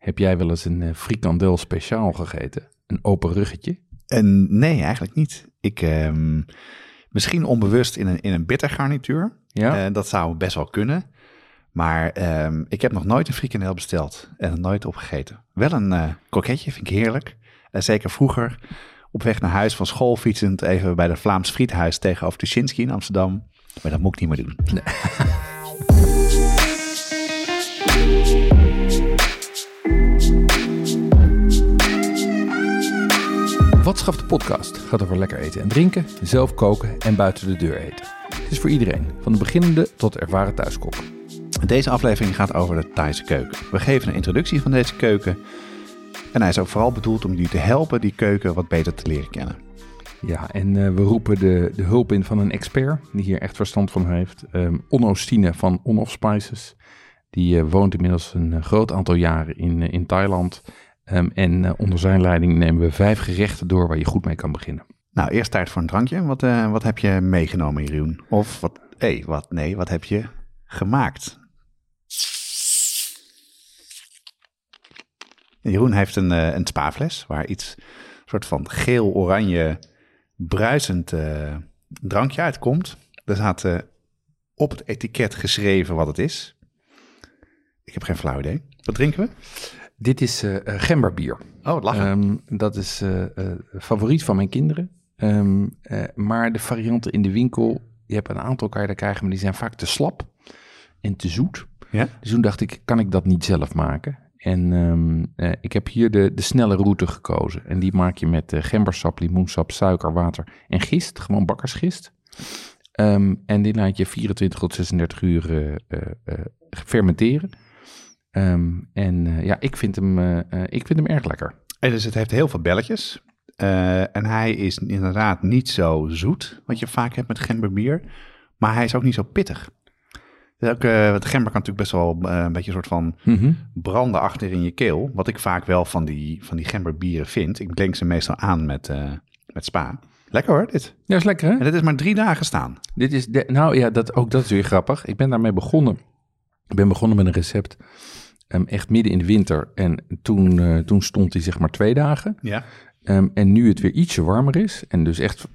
heb jij wel eens een eh, frikandel speciaal gegeten? Een open ruggetje? En nee, eigenlijk niet. Ik, ehm, misschien onbewust in een, in een bitter garnituur. Ja. Eh, dat zou best wel kunnen. Maar ehm, ik heb nog nooit een frikandel besteld en nooit opgegeten. Wel een kroketje, vind ik heerlijk. En zeker vroeger op weg naar huis van school fietsend even bij de Vlaams Friethuis tegenover Tuschinski in Amsterdam. Maar dat moet ik niet meer doen. Wat schaft de podcast gaat over lekker eten en drinken, zelf koken en buiten de deur eten. Het is voor iedereen, van de beginnende tot de ervaren thuiskok. Deze aflevering gaat over de Thaise keuken. We geven een introductie van deze keuken. En hij is ook vooral bedoeld om jullie te helpen die keuken wat beter te leren kennen. Ja, en eh, we roepen de, de hulp in van een expert die hier echt verstand van heeft. Ehm Onno Stine van On Off Spices. Die eh, woont inmiddels een eh, groot aantal jaren in, in Thailand. Ehm, en eh, onder zijn leiding nemen we vijf gerechten door waar je goed mee kan beginnen. Nou, eerst tijd voor een drankje. Wat, eh, wat heb je meegenomen, Jeroen? Of wat, wat, nee, wat heb je gemaakt? Jeroen heeft een, eh, een spa-fles waar iets soort van geel-oranje bruisend eh, drankje uitkomt. Er staat op het etiket geschreven wat het is. Ik heb geen flauw idee. Wat drinken we? Dit is eh, eh, gemberbier. Oh, lachen. Ehm, dat is eh, favoriet van mijn kinderen. Ehm, eh, maar de varianten in de winkel, je hebt een aantal kan je daar krijgen, maar die zijn vaak te slap en te zoet. ja? Dus toen dacht ik, kan ik dat niet zelf maken? En ehm, eh, ik heb hier de, de snelle route gekozen. En die maak je met eh, gembersap, limoensap, suiker, water en gist. Gewoon bakkersgist. En die laat je 24 tot 36 uur fermenteren. Ehm, en eh, ja, ik vind, hem, eh, eh, ik vind hem erg lekker. En dus het heeft heel veel belletjes. En hij is inderdaad niet zo zoet, wat je vaak hebt met gemberbier. Maar hij is ook niet zo pittig. Dus ook, want gember kan natuurlijk best wel een beetje een soort van branden achter in je keel. Wat ik vaak wel van die, van die gemberbieren vind. Ik blink ze meestal aan met, met spa. Lekker hoor, dit. Ja, is lekker hè? En dit is maar drie dagen staan. Dit is de, nou ja, dat, ook dat is weer grappig. Ik ben daarmee begonnen. Ik ben begonnen met een recept. ehm, echt midden in de winter. En toen, eh, toen stond hij zeg maar twee dagen. Ja. Ehm, en nu het weer ietsje warmer is. En dus echt,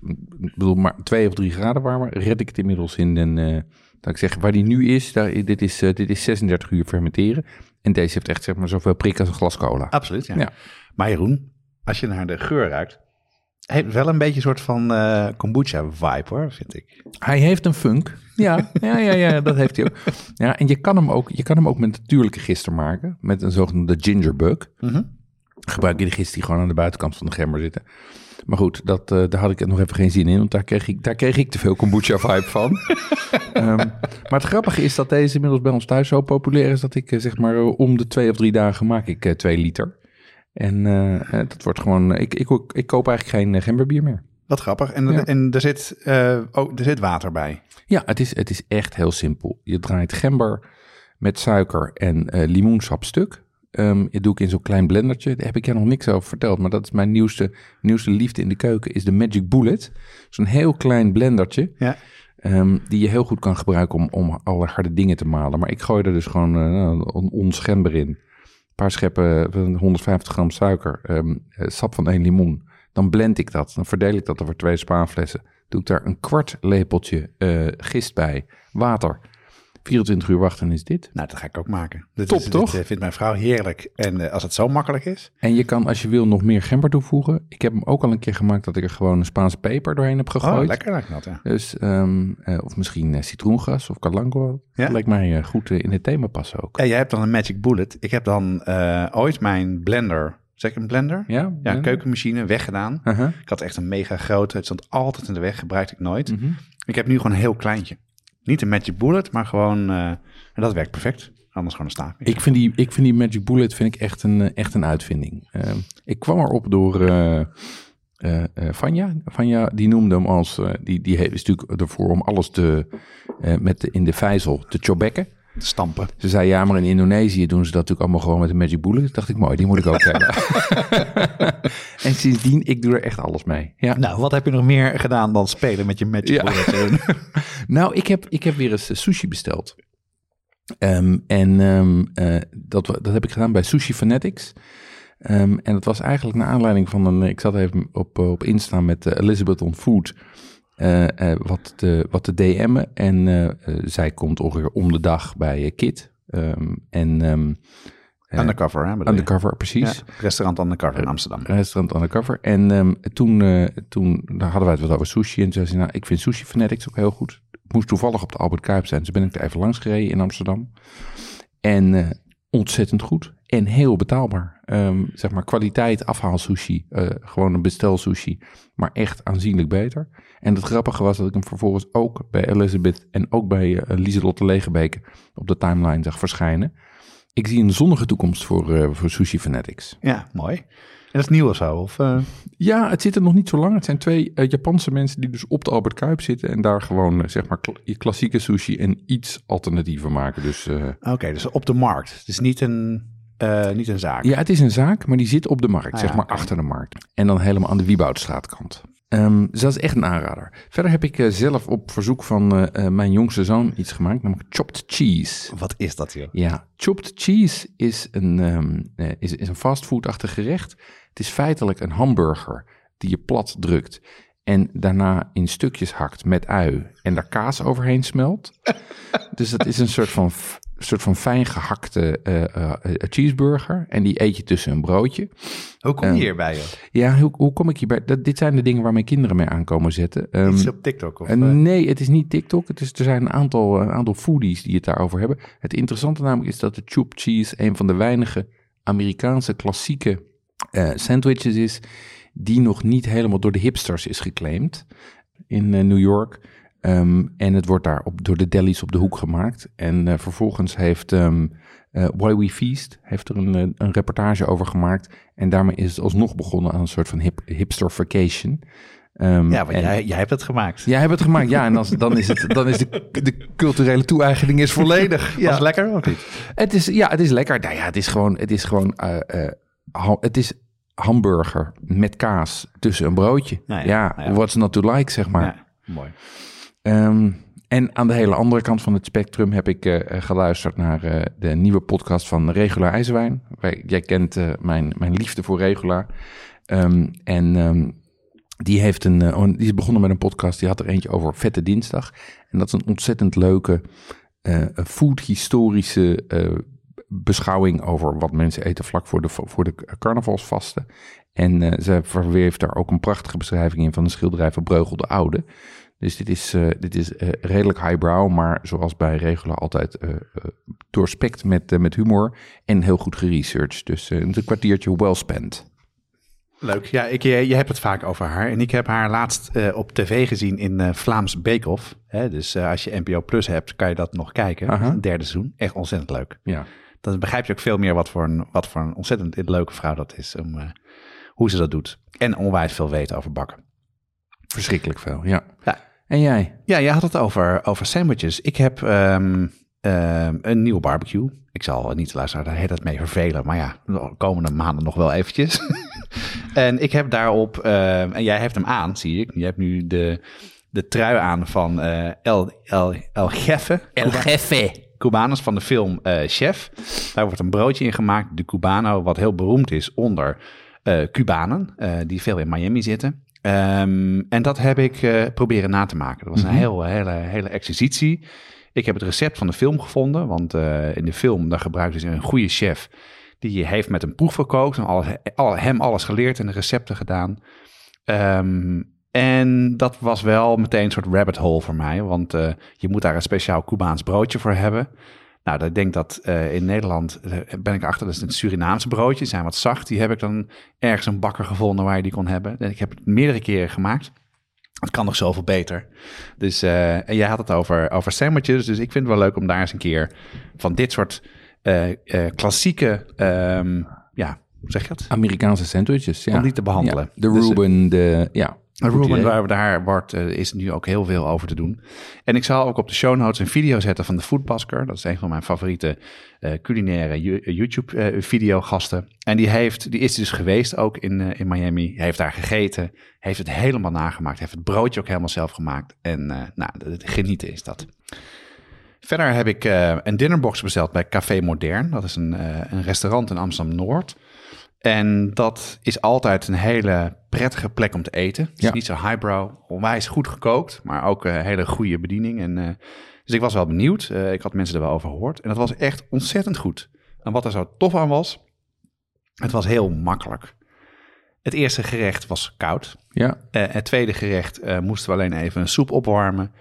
ik bedoel, maar twee of drie graden warmer. Red ik het inmiddels in een. eh, dat ik zeg, waar die nu is, daar, dit, is eh, dit is 36 uur fermenteren. En deze heeft echt zeg maar zoveel prik als een glas cola. Absoluut, ja. Ja. Maar Jeroen, als je naar de geur ruikt... heeft wel een beetje een soort van eh, kombucha-vibe hoor, vind ik. Hij heeft een funk. Ja, ja, ja, ja, dat heeft hij ook. Ja, en je kan hem ook, je kan hem ook met natuurlijke gister maken. Met een zogenoemde gingerbug. Mhm. Gebruik je de gist die gewoon aan de buitenkant van de gember zitten. Maar goed, dat, eh, daar had ik nog even geen zin in. Want daar kreeg ik, daar kreeg ik te veel kombucha-vibe van. Ehm, maar het grappige is dat deze inmiddels bij ons thuis zo populair is... dat ik eh, zeg maar om de twee of drie dagen maak ik twee liter. En eh, eh, dat wordt gewoon... ik, ik, ik koop eigenlijk geen eh, gemberbier meer. Wat grappig. En, Ja. en er, zit, eh, oh, er zit water bij. Ja, het is, het is echt heel simpel. Je draait gember met suiker en eh limoensap stuk. Ehm dat doe ik in zo'n klein blendertje. Daar heb ik je nog niks over verteld. Maar dat is mijn nieuwste, nieuwste liefde in de keuken. Is de Magic Bullet. Zo'n heel klein blendertje. Ja. ehm, die je heel goed kan gebruiken om, om alle harde dingen te malen. Maar ik gooi er dus gewoon eh, een ons gember in. Paar scheppen, eh, 150 gram suiker. ehm, eh, sap van één limoen. Dan blend ik dat. Dan verdeel ik dat over twee spaanflessen. Doe ik daar een kwart lepeltje eh, gist bij. Water. 24 uur wachten is dit. Nou, dat ga ik ook maken. Dit Top, is, toch? Dit eh, vindt mijn vrouw heerlijk. En eh, als het zo makkelijk is. En je kan als je wil nog meer gember toevoegen. Ik heb hem ook al een keer gemaakt dat ik er gewoon een Spaanse peper doorheen heb gegooid. Oh, lekker lijkt dat, ja. Dus, ehm, eh, of misschien citroengas of calango. Ja. Dat lijkt mij goed in het thema passen ook. En jij hebt dan een Magic Bullet. Ik heb dan ooit mijn blender, zeg ik een blender? Ja? Keukenmachine weggedaan. Uh-huh. Ik had echt een mega grote. Het stond altijd in de weg, gebruikte ik nooit. Mhm. Ik heb nu gewoon een heel kleintje. Niet een Magic Bullet, maar gewoon... eh, en dat werkt perfect. Anders gewoon een staaf. Ik vind die, ik vind die Magic Bullet vind ik echt, een, eh, echt een uitvinding. Uh, ik kwam erop door uh, uh, Vanja. Vanja die noemde hem als, die, die is natuurlijk ervoor om alles te, met in de vijzel te chobekken. Stampen. Ze zei ja, maar in Indonesië doen ze dat natuurlijk allemaal gewoon met een Magic Bullet. dacht ik, mooi, die moet ik ook hebben. en sindsdien, ik doe er echt alles mee. Ja. Nou, wat heb je nog meer gedaan dan spelen met je Magic ja. Bullet? nou, ik heb, ik heb weer eens sushi besteld. Um, en um, uh, dat, dat heb ik gedaan bij Sushi Fanatics. Um, en dat was eigenlijk naar aanleiding van een. Ik zat even op, op Insta met uh, Elizabeth on Food. Uh, wat, te, wat te DM'en. En zij komt ongeveer om de dag bij Kit. en. Undercover, hè? Undercover, precies. Ja, restaurant Undercover in Amsterdam. Restaurant Undercover. En um, toen, toen daar hadden wij het wat over sushi. En toen zei ze, nou, ik vind Sushi Fanatics ook heel goed moest toevallig op de Albert Kuip zijn. Dus ben ik er even langs gereden in Amsterdam. En ontzettend goed. En heel betaalbaar. Um, zeg maar kwaliteit afhaal sushi. Uh, gewoon een bestel sushi. Maar echt aanzienlijk beter. En het grappige was dat ik hem vervolgens ook bij Elizabeth en ook bij uh, Lieselotte Legebeke op de timeline zag verschijnen. Ik zie een zonnige toekomst voor, voor Sushi Fanatics. Ja, mooi. En dat is nieuw of zo? Of. Ja, het zit er nog niet zo lang. Het zijn twee Japanse mensen die dus op de Albert Kuip zitten en daar gewoon zeg maar kl klassieke sushi en iets alternatiever maken. Dus, Oké, okay, dus op de markt. Het is niet een, niet een zaak. Ja, het is een zaak, maar die zit op de markt, ah, zeg ja, maar okay. achter de markt. En dan helemaal aan de Wieboudstraatkant. Um, dus dat is echt een aanrader. Verder heb ik uh, zelf op verzoek van uh, mijn jongste zoon iets gemaakt, namelijk chopped cheese. Wat is dat, joh? Ja, chopped cheese is een, um, is, is een fastfoodachtig gerecht. Het is feitelijk een hamburger die je plat drukt en daarna in stukjes hakt met ui en daar kaas overheen smelt. dus dat is een soort van, soort van fijn gehakte uh, uh, cheeseburger en die eet je tussen een broodje. Hoe kom je um, hierbij? Joh? Ja, hoe, hoe kom ik hierbij? Dat, dit zijn de dingen waar mijn kinderen mee aankomen zetten. Um, is op TikTok? Of, nee, het is niet TikTok. Het is, er zijn een aantal, een aantal foodies die het daarover hebben. Het interessante namelijk is dat de chopped cheese een van de weinige Amerikaanse klassieke uh, sandwiches is, die nog niet helemaal door de hipsters is geclaimd in uh, New York. Um, en het wordt daar op, door de delis op de hoek gemaakt. En uh, vervolgens heeft um, Why We Feast heeft er een, een reportage over gemaakt. En daarmee is het alsnog begonnen aan een soort van hip, hipsterfication. Um, ja, want en, jij, jij hebt het gemaakt. Jij hebt het gemaakt, ja. En als, dan is, het, dan is de, de culturele toe-eigening is volledig. ja. Was lekker of niet? Het is, ja, het is lekker. Nou ja, het is gewoon, het is gewoon het is hamburger met kaas tussen een broodje. Nou ja, ja, ja, what's not to like, zeg maar. Ja, mooi. Um, en aan de hele andere kant van het spectrum heb ik uh, geluisterd naar uh, de nieuwe podcast van Regula IJzerwijn. Jij kent mijn, mijn liefde voor Regula. Um, en um, die, heeft een, die is begonnen met een podcast. Die had er eentje over Vette Dinsdag. En dat is een ontzettend leuke food-historische beschouwing over wat mensen eten vlak voor de, voor de carnavalsvasten. En ze verweeft daar ook een prachtige beschrijving in van een schilderij van Breugel de Oude. Dus dit is, uh, dit is uh, redelijk highbrow, maar zoals bij Regelen altijd doorspekt met, met humor en heel goed geresearched. Dus een kwartiertje well spent. Leuk. Ja, ik, je, je hebt het vaak over haar. En ik heb haar laatst uh, op tv gezien in uh, Vlaams Beekhoff. Dus uh, als je NPO Plus hebt, kan je dat nog kijken. Derde seizoen. Echt ontzettend leuk. Ja dan begrijp je ook veel meer wat voor een, wat voor een ontzettend leuke vrouw dat is. Om, uh, hoe ze dat doet. En onwijs veel weten over bakken. Verschrikkelijk veel, ja. ja. En jij? Ja, jij had het over, over sandwiches. Ik heb um, um, een nieuwe barbecue. Ik zal niet luisteren, daar heet het mee vervelen. Maar ja, de komende maanden nog wel eventjes. en ik heb daarop, um, en jij hebt hem aan, zie ik. Je hebt nu de, de trui aan van uh, El, El, El Gefe. El. Cubanos van de film uh, Chef. Daar wordt een broodje in gemaakt, de Cubano, wat heel beroemd is onder uh, Cubanen, uh, die veel in Miami zitten. Um, en dat heb ik proberen na te maken. Dat was een mm -hmm. heel, hele, hele exercitie. Ik heb het recept van de film gevonden, want in de film daar gebruikten ze een goede chef. Die heeft met een proef gekookt en alles, al, hem alles geleerd en de recepten gedaan. Um, en dat was wel meteen een soort rabbit hole voor mij, want uh, je moet daar een speciaal Cubaans broodje voor hebben. Nou, ik denk dat uh, in Nederland uh, ben ik achter, dat is een Surinaamse broodje, die zijn wat zacht. Die heb ik dan ergens een bakker gevonden waar je die kon hebben. En ik heb het meerdere keren gemaakt. Het kan nog zoveel beter. Dus, en jij had het over, over sandwiches, dus ik vind het wel leuk om daar eens een keer van dit soort eh, eh, klassieke, ehm, ja, zeg je dat? Amerikaanse sandwiches, ja. Om die te behandelen. Ja, de Dus, Reuben, de... Ja, Ruben, waar we daar wordt, eh, is nu ook heel veel over te doen. En ik zal ook op de show notes een video zetten van de Foodbasker. Dat is een van mijn favoriete eh, culinaire YouTube-videogasten. en die, heeft, die is dus geweest ook in, eh, in Miami. Hij heeft daar gegeten, heeft het helemaal nagemaakt. Heeft het broodje ook helemaal zelf gemaakt. En eh, nou, het genieten is dat. Verder heb ik eh, een dinnerbox besteld bij Café Modern. Dat is een, eh, een restaurant in Amsterdam-Noord. En dat is altijd een hele prettige plek om te eten. Het is Ja. niet zo highbrow, onwijs goed gekookt, maar ook een hele goede bediening. En, eh, dus ik was wel benieuwd. Eh, ik had mensen er wel over gehoord. En dat was echt ontzettend goed. En wat er zo tof aan was, het was heel makkelijk. Het eerste gerecht was koud. ja. Eh, het tweede gerecht eh, moesten we alleen even een soep opwarmen.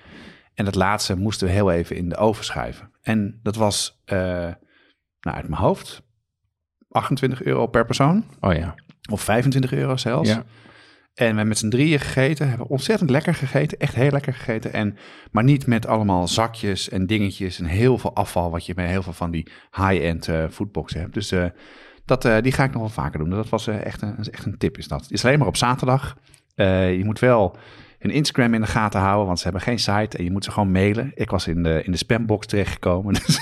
En het laatste moesten we heel even in de oven schuiven. En dat was, eh, nou uit mijn hoofd, 28 euro per persoon. Oh ja. Of 25 euro zelfs. Ja. En we hebben met z'n drieën gegeten. Hebben ontzettend lekker gegeten. Echt heel lekker gegeten. En, maar niet met allemaal zakjes en dingetjes. En heel veel afval. Wat je bij heel veel van die high-end eh foodboxen hebt. Dus eh, dat, eh, die ga ik nog wel vaker doen. Dat was echt, een, echt een tip is dat. Het is alleen maar op zaterdag. Je moet wel hun Instagram in de gaten houden. Want ze hebben geen site. En je moet ze gewoon mailen. Ik was in de, in de spambox terechtgekomen. Dus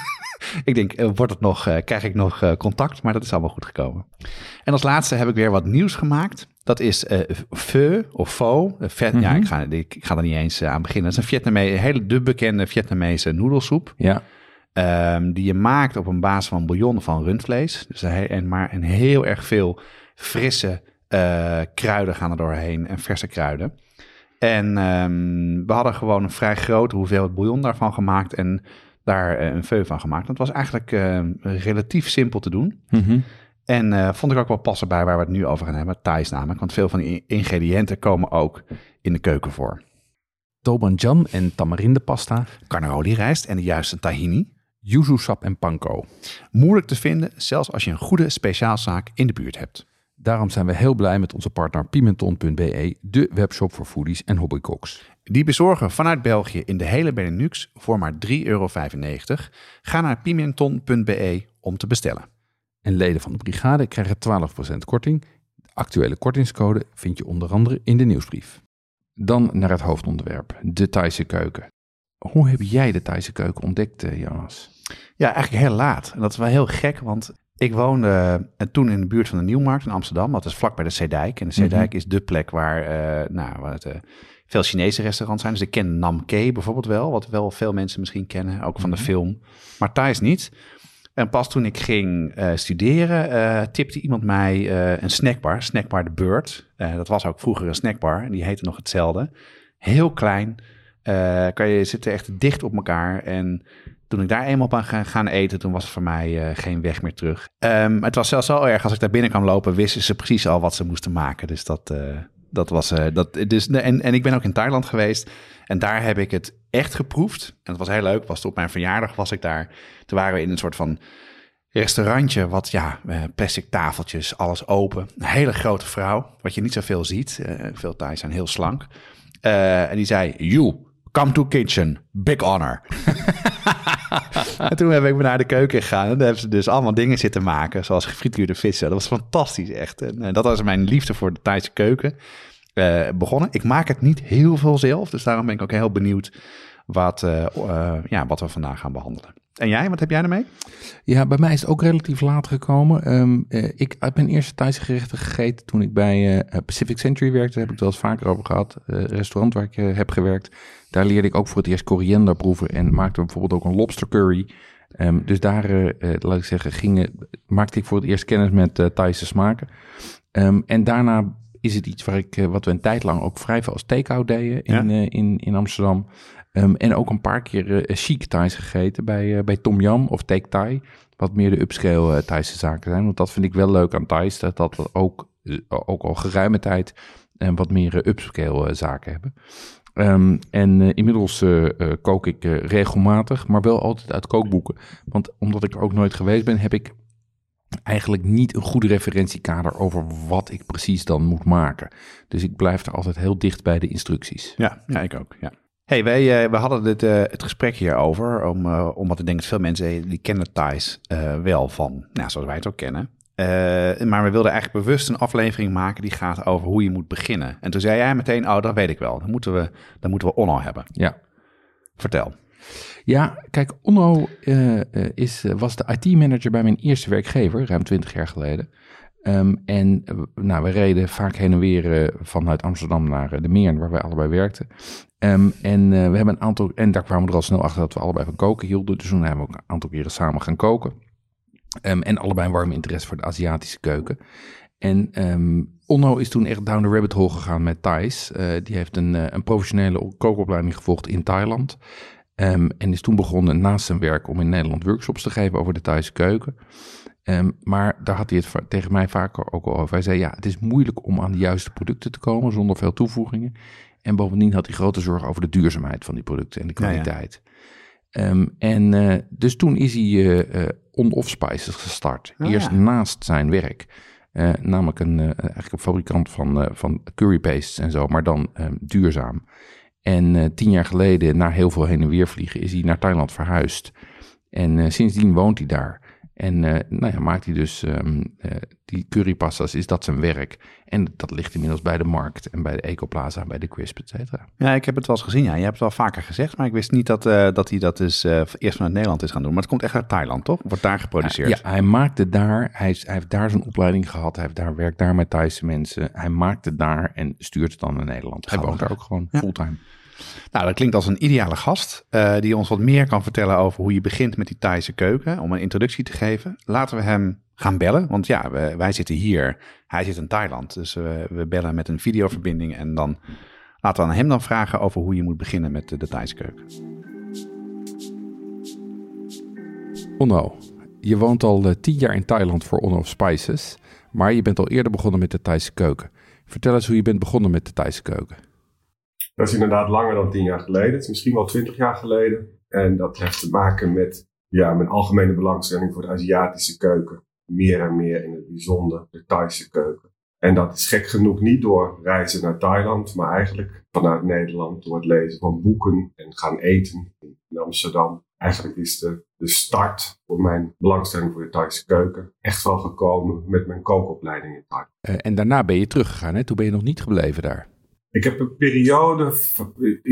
ik denk, eh, wordt het nog, eh, krijg ik nog eh, contact? Maar dat is allemaal goed gekomen. En als laatste heb ik weer wat nieuws gemaakt. Dat is eh pho of pho. Ja, ik ga, ik, ga er niet eens aan beginnen. Dat is een Vietnamese, hele de bekende Vietnamese noedelsoep. Ja. ehm, die je maakt op een basis van bouillon van rundvlees. Dus een, en maar een heel erg veel frisse kruiden gaan er doorheen en verse kruiden. En ehm, we hadden gewoon een vrij grote hoeveelheid bouillon daarvan gemaakt en daar eh, een veu van gemaakt. Dat was eigenlijk eh, relatief simpel te doen. Mhm. En eh, vond ik ook wel passen bij waar we het nu over gaan hebben, Thais namelijk. Want veel van die ingrediënten komen ook in de keuken voor. Tobanjam en tamarindepasta, Carnaroli rijst en de juiste tahini. yuzu sap en panko. Moeilijk te vinden, zelfs als je een goede speciaalzaak in de buurt hebt. Daarom zijn we heel blij met onze partner Pimenton.be, de webshop voor foodies en hobbycooks. Die bezorgen vanuit België in de hele Benelux voor maar 3,95 euro. Ga naar pimenton.be om te bestellen. En leden van de brigade krijgen 12% korting. De actuele kortingscode vind je onder andere in de nieuwsbrief. Dan naar het hoofdonderwerp, de Thaise keuken. Hoe heb jij de Thaise keuken ontdekt, eh, Jonas? Ja, eigenlijk heel laat. En dat is wel heel gek, want ik woonde eh, toen in de buurt van de Nieuwmarkt in Amsterdam. Dat is vlak bij de Zeedijk. En de Zeedijk is de plek waar, eh, nou, waar het, veel Chinese restaurants zijn. Dus ik ken Nam Ke bijvoorbeeld wel, wat wel veel mensen misschien kennen, ook van de film. Maar Thais niet. En pas toen ik ging eh, studeren, eh, tipte iemand mij eh, een snackbar, Snackbar de Bird. Eh, dat was ook vroeger een snackbar en die heette nog hetzelfde. Heel klein, kan je zitten echt dicht op elkaar. En toen ik daar eenmaal ben gaan, gaan eten, toen was het voor mij geen weg meer terug. Ehm, het was zelfs zo erg, als ik daar binnen kwam lopen, wisten ze precies al wat ze moesten maken. Dus dat, dat was... eh, dat, dus, en, en ik ben ook in Thailand geweest en daar heb ik het echt geproefd. En het was heel leuk, was op mijn verjaardag was ik daar. Toen waren we in een soort van restaurantje, wat ja, eh, plastic tafeltjes, alles open. Een hele grote vrouw, wat je niet zoveel ziet. Eh, veel Thais zijn heel slank. En die zei, you, come to kitchen, big honor. en toen heb ik me naar de keuken gegaan. En daar hebben ze dus allemaal dingen zitten maken, zoals gefrituurde vissen. Dat was fantastisch, echt. En eh, dat was mijn liefde voor de Thaise keuken eh, begonnen. Ik maak het niet heel veel zelf, dus daarom ben ik ook heel benieuwd wat, eh, ja, wat we vandaag gaan behandelen. En jij, wat heb jij ermee? Ja, bij mij is het ook relatief laat gekomen. Ehm, eh, ik heb mijn eerste Thaise gerechten gegeten toen ik bij Pacific Century werkte. Daar heb ik het wel eens vaker over gehad. Eh, restaurant waar ik heb gewerkt. Daar leerde ik ook voor het eerst koriander proeven. En maakte bijvoorbeeld ook een lobster curry. Ehm, dus daar, eh, eh, laat ik zeggen, ging, maakte ik voor het eerst kennis met eh Thaise smaken. Ehm, en daarna is het iets waar ik, wat we een tijd lang ook vrij veel als take-out deden in, Ja. in, in Amsterdam. Ehm, en ook een paar keer chic Thais gegeten bij, bij Tom Yam of Take Thai. Wat meer de upscale Thaise zaken zijn. Want dat vind ik wel leuk aan Thais. Dat, dat we ook, ook al geruime tijd en wat meer upscale zaken hebben. Ehm, en eh, inmiddels eh, eh, kook ik regelmatig, maar wel altijd uit kookboeken. Want omdat ik er ook nooit geweest ben, heb ik eigenlijk niet een goed referentiekader over wat ik precies dan moet maken. Dus ik blijf er altijd heel dicht bij de instructies. Ja, ja ik ook. Ja. Hey, wij, we hadden dit, het gesprek hierover, om, omdat ik denk dat veel mensen die kennen Thais wel van, nou, zoals wij het ook kennen. Maar we wilden eigenlijk bewust een aflevering maken die gaat over hoe je moet beginnen. En toen zei jij meteen, oh, dat weet ik wel. Dan moeten we, dan moeten we Onno hebben. Ja. Vertel. Ja, kijk, Onno is, was de IT-manager bij mijn eerste werkgever, ruim 20 jaar geleden. Um, en nou, we reden vaak heen en weer vanuit Amsterdam naar de Meern, waar wij allebei werkten. Um, en uh, we hebben een aantal, en daar kwamen we er al snel achter dat we allebei van koken hielden. Dus toen hebben we ook een aantal keren samen gaan koken. Um, en allebei een warme interesse voor de Aziatische keuken. En um, Onno is toen echt down the rabbit hole gegaan met Thais. Uh, die heeft een, uh, een professionele kookopleiding gevolgd in Thailand. Um, en is toen begonnen naast zijn werk om in Nederland workshops te geven over de Thaise keuken. Um, maar daar had hij het tegen mij vaker ook al over. Hij zei, ja, het is moeilijk om aan de juiste producten te komen zonder veel toevoegingen. En bovendien had hij grote zorgen over de duurzaamheid van die producten en de kwaliteit. Ja, ja. Um, en uh, dus toen is hij uh, uh, On-Off Spices gestart. Oh, Eerst ja. naast zijn werk. namelijk een, eigenlijk een fabrikant van, van currypastes en zo, maar dan um, duurzaam. En tien jaar geleden, na heel veel heen en weer vliegen, is hij naar Thailand verhuisd. En sindsdien woont hij daar. En uh, nou ja, maakt hij dus um, uh, die currypastas, is dat zijn werk. En dat ligt inmiddels bij de markt en bij de Ecoplaza en bij de Crisp, et cetera. Ja, ik heb het wel eens gezien. Ja. Je hebt het wel vaker gezegd, maar ik wist niet dat, uh, dat hij dat dus eerst vanuit Nederland is gaan doen. Maar het komt echt uit Thailand, toch? Wordt daar geproduceerd? ja, hij maakte daar, hij, is, hij heeft daar zijn opleiding gehad. Hij heeft daar, werkt daar met Thaise mensen. Hij maakt het daar en stuurt het dan naar Nederland. Hij woont daar ook gewoon ja. fulltime. Nou, dat klinkt als een ideale gast uh, die ons wat meer kan vertellen over hoe je begint met die Thaise keuken, om een introductie te geven. Laten we hem gaan bellen, want ja, wij zitten hier, hij zit in Thailand, dus we bellen met een videoverbinding en dan laten we aan hem dan vragen over hoe je moet beginnen met de, Thaise keuken. Onno, je woont al uh, tien jaar in Thailand voor Onno Spices, maar je bent al eerder begonnen met de Thaise keuken. Vertel eens hoe je bent begonnen met de Thaise keuken. Dat is inderdaad langer dan tien jaar geleden. Het is misschien wel twintig jaar geleden. En dat heeft te maken met ja, mijn algemene belangstelling voor de Aziatische keuken. Meer en meer in het bijzonder de Thaise keuken. En dat is gek genoeg niet door reizen naar Thailand, maar eigenlijk vanuit Nederland door het lezen van boeken en gaan eten in Amsterdam. Eigenlijk is de, de start voor mijn belangstelling voor de Thaise keuken echt wel gekomen met mijn kookopleiding in Thailand. Uh, en daarna ben je teruggegaan, hè? toen ben je nog niet gebleven daar. Ik heb een periode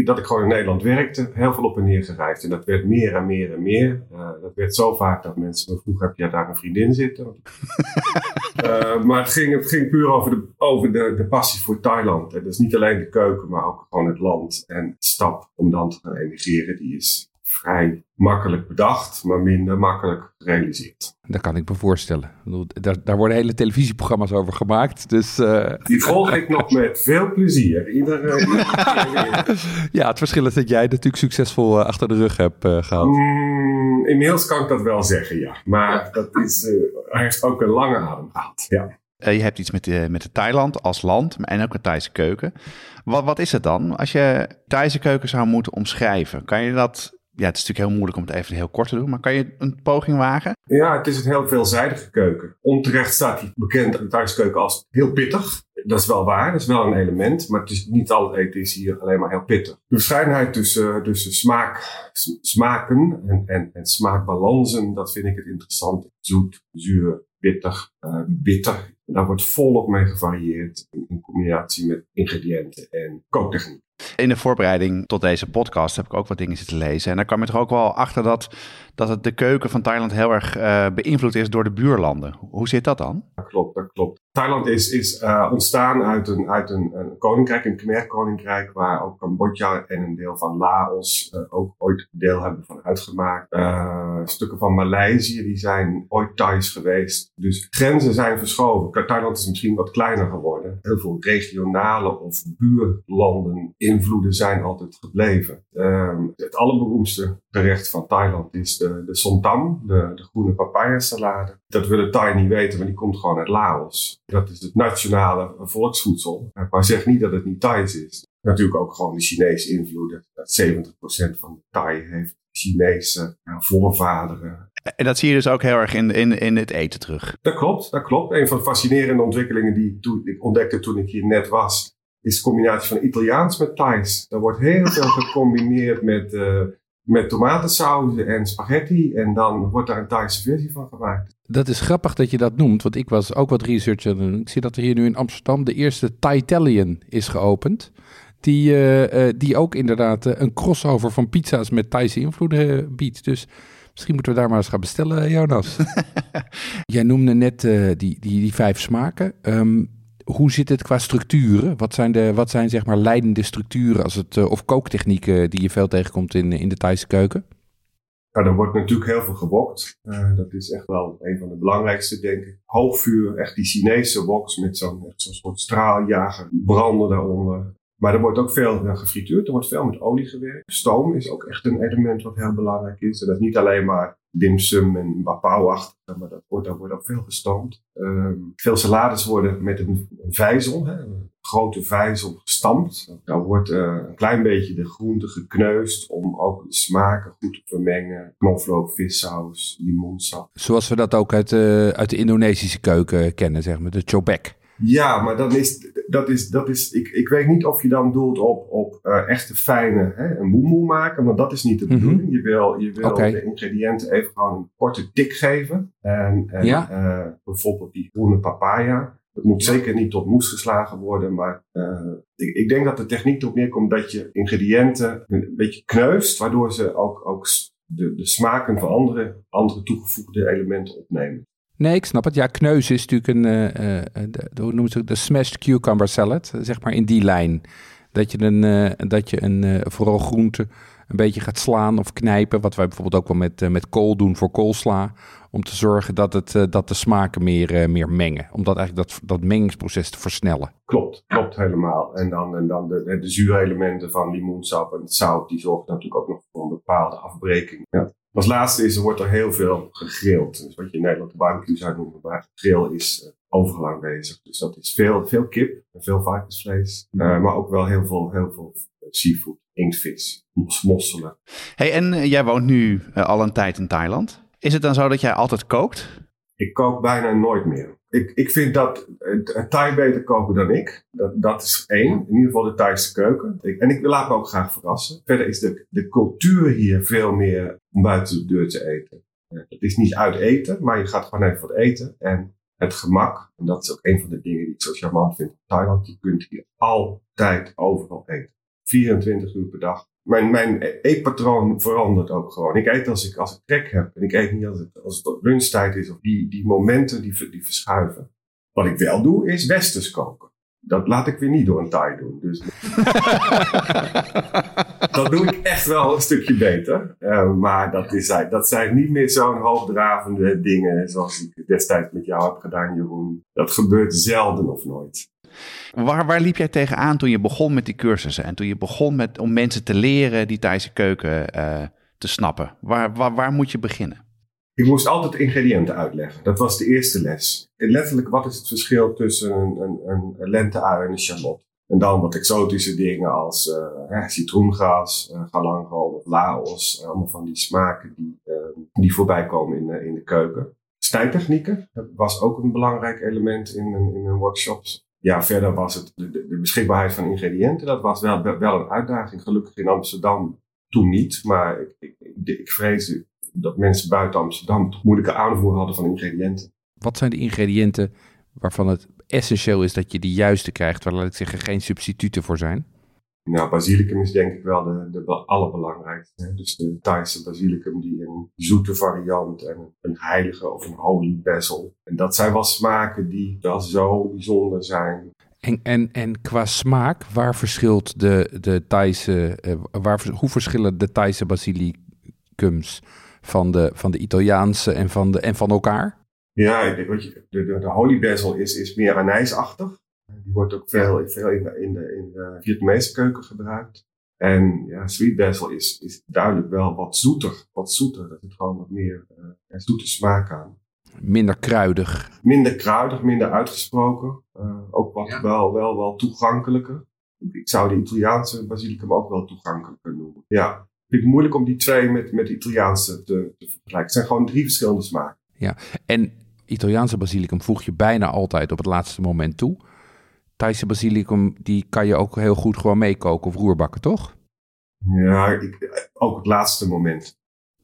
dat ik gewoon in Nederland werkte, heel veel op en neer gereisd. En dat werd meer en meer en meer. Uh, dat werd zo vaak dat mensen me vroegen, heb jij daar een vriendin zitten? uh, maar het ging, het ging puur over, de, over de, de passie voor Thailand. En dus niet alleen de keuken, maar ook gewoon het land. En de stap om dan te gaan emigreren, die is vrij makkelijk bedacht, maar minder makkelijk gerealiseerd. Dat kan ik me voorstellen. Daar, daar worden hele televisieprogramma's over gemaakt. Dus, uh... Die volg ik nog met veel plezier. Iedere, ja, het verschil is dat jij natuurlijk succesvol uh, achter de rug hebt uh, gehad. Mm, inmiddels kan ik dat wel zeggen, ja. Maar dat is, hij heeft ook een lange adem gehad. Ja. je hebt iets met, de, met de Thailand als land en ook een Thaise keuken. Wat, wat is het dan? Als je Thaise keuken zou moeten omschrijven, kan je dat ja, het is natuurlijk heel moeilijk om het even heel kort te doen, maar kan je een poging wagen? Ja, het is een heel veelzijdige keuken. Onterecht staat hij bekend de thuiskeuken als heel pittig. Dat is wel waar, dat is wel een element, maar het is niet al het eten is hier alleen maar heel pittig. De verscheidenheid tussen, tussen smaak, smaken en, en, en smaakbalansen, dat vind ik het interessant. Zoet, zuur, pittig, uh, bitter. Daar wordt volop mee gevarieerd in combinatie met ingrediënten en kooktechniek. In de voorbereiding tot deze podcast heb ik ook wat dingen zitten lezen. En daar kwam ik er ook wel achter dat, dat het de keuken van Thailand heel erg uh, beïnvloed is door de buurlanden. Hoe zit dat dan? Dat klopt, dat klopt. Thailand is, is uh, ontstaan uit, een, uit een, een koninkrijk, een Khmer-koninkrijk, waar ook Cambodja en een deel van Laos uh, ook ooit deel hebben van uitgemaakt. stukken van Maleisië, die zijn ooit Thais geweest. Dus grenzen zijn verschoven. Thailand is misschien wat kleiner geworden. Heel veel regionale of buurlanden invloeden zijn altijd gebleven. Uh, het allerberoemdste gerecht van Thailand is de, de somtam, de, de groene papaya salade. Dat willen Thai niet weten, maar die komt gewoon uit Laos. Dat is het nationale volksvoedsel. Maar zeg niet dat het niet Thais is. Natuurlijk ook gewoon de Chinese invloeden. Dat 70% van de Thai heeft Chinese voorvaderen. En dat zie je dus ook heel erg in, in, in het eten terug. Dat klopt, dat klopt. Een van de fascinerende ontwikkelingen die ik ontdekte toen ik hier net was, is een combinatie van Italiaans met Thais. Er wordt heel veel gecombineerd met, uh, met tomatensaus en spaghetti. En dan wordt daar een Thaise versie van gemaakt. Dat is grappig dat je dat noemt, want ik was ook wat research aan doen. Ik zie dat er hier nu in Amsterdam de eerste Thai-Italian is geopend. Die, uh, die ook inderdaad een crossover van pizza's met Thaise invloeden biedt. Dus misschien moeten we daar maar eens gaan bestellen, Jonas. Jij noemde net die, die, die vijf smaken. Um, hoe zit het qua structuren? Wat zijn, de, wat zijn zeg maar leidende structuren als het, of kooktechnieken die je veel tegenkomt in, in de Thaise keuken? Nou, er wordt natuurlijk heel veel gewokt. Uh, dat is echt wel een van de belangrijkste, denk ik. Hoogvuur, echt die Chinese woks met zo'n zo soort straaljager, branden daaronder. Maar er wordt ook veel uh, gefrituurd, er wordt veel met olie gewerkt. Stoom is ook echt een element wat heel belangrijk is. En dat is niet alleen maar dimsum en bapauwachtig, maar dat wordt, daar wordt ook veel gestoomd. Uh, veel salades worden met een, vijzel, hè, een grote vijzel gestampt. Daar wordt uh, een klein beetje de groente gekneusd om ook de smaken goed te vermengen. Knoflook, vissaus, limoensap. Zoals we dat ook uit, uh, uit de Indonesische keuken kennen, zeg maar, de chobek. Ja, maar dan is, dat is, dat is ik, ik weet niet of je dan doelt op, op uh, echte fijne, hè, een boemoe maken, want dat is niet de mhm. bedoeling. Mm -hmm. Je wil, je wil okay. de ingrediënten even gewoon een korte tik geven. En, en ja. uh, bijvoorbeeld die groene papaya. Het moet zeker niet tot moes geslagen worden, maar uh, ik, ik, denk dat de techniek erop neerkomt dat je ingrediënten een beetje kneust, waardoor ze ook, ook de, de smaken van andere, andere toegevoegde elementen opnemen. Nee, ik snap het. Ja, kneus is natuurlijk een, uh, de, hoe noemen ze het, de smashed cucumber salad, zeg maar in die lijn. Dat je een, uh, dat je een vooral groente een beetje gaat slaan of knijpen, wat wij bijvoorbeeld ook wel met, met kool doen voor koolsla, om te zorgen dat, het, dat de smaken meer, meer mengen. Om dat eigenlijk dat, dat mengingsproces te versnellen. Klopt, klopt helemaal. En dan, en dan de, de, de zuurelementen van limoensap en het zout, die zorgen natuurlijk ook nog voor een bepaalde afbreking. Ja. Als laatste is, er wordt er heel veel gegrild. Dus wat je in Nederland de barbecue zou noemen, maar grill is uh, overal aanwezig. Dus dat is veel, veel kip en veel varkensvlees. Uh, maar ook wel heel veel, heel veel seafood, inktvis, mosselen. Hey, en jij woont nu al een tijd in Thailand. Is het dan zo dat jij altijd kookt? Ik kook bijna nooit meer. Ik, ik vind dat uh, Thai beter koken dan ik. Dat, dat is één. In ieder geval de Thaise keuken. En ik laat me ook graag verrassen. Verder is de, de cultuur hier veel meer om buiten de deur te eten. Uh, het is niet uit eten, maar je gaat gewoon even wat eten. En het gemak, en dat is ook een van de dingen die ik zo charmant vind in Thailand. Je kunt hier altijd overal eten. 24 uur per dag mijn, mijn eetpatroon verandert ook gewoon. Ik eet als ik, als ik trek heb. En ik eet niet als het, als het lunchtijd is. Of die, die momenten die, die verschuiven. Wat ik wel doe, is westers koken. Dat laat ik weer niet door een Thai doen. Dus dat doe ik echt wel een stukje beter. Uh, maar dat, is, dat zijn niet meer zo'n hoogdravende dingen zoals ik destijds met jou heb gedaan, Jeroen. Dat gebeurt zelden of nooit. Waar, waar liep jij tegenaan toen je begon met die cursussen en toen je begon met, om mensen te leren die Thaise keuken uh, te snappen? Waar, waar, moet je beginnen? Ik moest altijd ingrediënten uitleggen. Dat was de eerste les. En letterlijk, wat is het verschil tussen een, een, een en een charlotte? En dan wat exotische dingen als uh, citroengas, uh, galangal of laos. allemaal van die smaken die, uh, die voorbij komen in, in de keuken. Snijtechnieken, dat was ook een belangrijk element in mijn workshops ja, verder was het de, beschikbaarheid van ingrediënten. Dat was wel, wel een uitdaging. Gelukkig in Amsterdam toen niet. Maar ik, ik, ik, dat mensen buiten Amsterdam moeilijke aanvoer hadden van ingrediënten. Wat zijn de ingrediënten waarvan het essentieel is dat je de juiste krijgt, waar laat ik zeggen geen substituten voor zijn? Nou, basilicum is denk ik wel de, de allerbelangrijkste. Hè? Dus de Thaise basilicum die een zoete variant en een heilige of een holy basil. En dat zijn wel smaken die wel zo bijzonder zijn. En, en, en qua smaak, waar verschilt de, de Thaise, uh, waar, hoe verschillen de Thaise basilicums van de, van de Italiaanse en van, de, en van elkaar? Ja, ik denk, je, de, de, de holy basil is, is meer anijsachtig. Die wordt ook veel, veel in, de, in, de, in de Vietnamese keuken gebruikt. En ja, sweet basil is, is duidelijk wel wat zoeter. Wat zoeter. Er zit gewoon wat meer uh, zoete smaak aan. Minder kruidig. Minder kruidig, minder uitgesproken. Uh, ook wat ja. wel, wel, wel toegankelijker. Ik zou de Italiaanse basilicum ook wel toegankelijker noemen. Ja, ik vind het moeilijk om die twee met, met de Italiaanse te, te vergelijken. Het zijn gewoon drie verschillende smaken. Ja, en Italiaanse basilicum voeg je bijna altijd op het laatste moment toe. Thaise basilicum, die kan je ook heel goed gewoon meekoken of roerbakken, toch? Ja, ik, ook het laatste moment.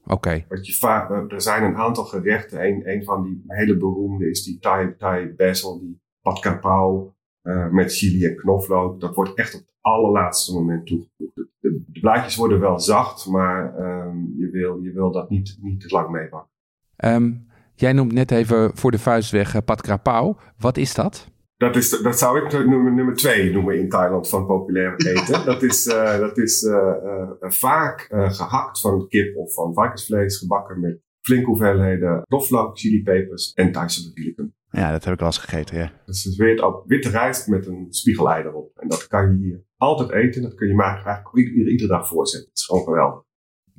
Oké. Vaak, eh, er zijn een aantal gerechten. Een, een van die hele beroemde is die Thai, Thai basil, die pad kapau uh, met chili en knoflook. Dat wordt echt op het allerlaatste moment toegevoegd. De, de blaadjes worden wel zacht, maar um, je, wil, je wil dat niet, niet te lang meebakken. Um, jij noemt net even voor de vuist weg uh, pad krapau. Wat is dat? Dat, is, dat zou ik nummer, nummer twee noemen in Thailand van populair eten. dat is, uh, dat is uh, uh, vaak gehakt van kip of van varkensvlees, gebakken met flinke hoeveelheden knoflook, chilipepers en Thaise basilicum. Ja, dat heb ik wel eens gegeten, ja. Dat is weer op witte rijst met een spiegelei erop. En dat kan je hier altijd eten. Dat kun je maar eigenlijk iedere, iedere dag voorzetten. Het is gewoon geweldig.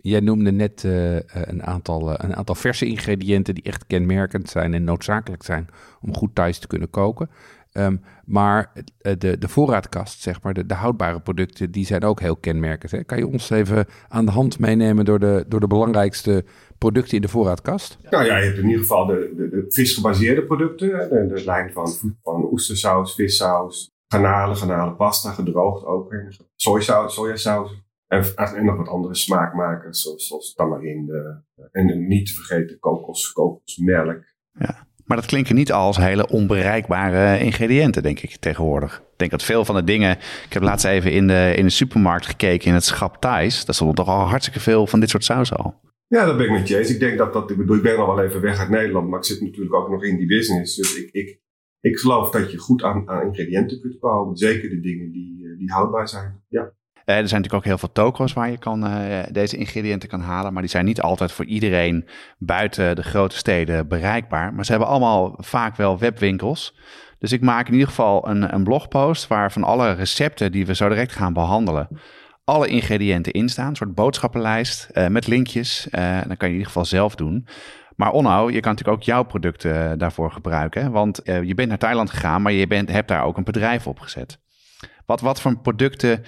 Jij noemde net uh, een, aantal, uh, een aantal verse ingrediënten die echt kenmerkend zijn en noodzakelijk zijn om goed thuis te kunnen koken. Um, maar de, de voorraadkast, zeg maar, de, de, houdbare producten, die zijn ook heel kenmerkend. Hè? Kan je ons even aan de hand meenemen door de, door de belangrijkste producten in de voorraadkast? Nou ja, je hebt in ieder geval de, de, de visgebaseerde producten. De, de lijn van, van oestersaus, vissaus, garnalen, garnalenpasta, gedroogd ook. Sojasaus, sojasaus. En, en nog wat andere smaakmakers, zoals, zoals tamarinde. En niet te vergeten kokos, kokosmelk. Ja. Maar dat klinken niet als hele onbereikbare ingrediënten, denk ik tegenwoordig. Ik denk dat veel van de dingen. Ik heb laatst even in de, in de supermarkt gekeken in het schap Thais. Daar stond toch al hartstikke veel van dit soort saus al. Ja, dat ben ik met je eens. Ik denk dat dat. Ik bedoel, ik ben al wel even weg uit Nederland, maar ik zit natuurlijk ook nog in die business. Dus ik, ik, ik geloof dat je goed aan, aan ingrediënten kunt bouwen. Zeker de dingen die, die houdbaar zijn. Ja. Uh, er zijn natuurlijk ook heel veel toko's waar je kan, uh, deze ingrediënten kan halen. Maar die zijn niet altijd voor iedereen buiten de grote steden bereikbaar. Maar ze hebben allemaal vaak wel webwinkels. Dus ik maak in ieder geval een, een blogpost waar van alle recepten die we zo direct gaan behandelen, alle ingrediënten in staan. Een soort boodschappenlijst uh, met linkjes. dan kan je in ieder geval zelf doen. Maar Onno, je kan natuurlijk ook jouw producten daarvoor gebruiken. Want je bent naar Thailand gegaan, maar je bent, hebt daar ook een bedrijf opgezet. Wat, wat voor producten uh,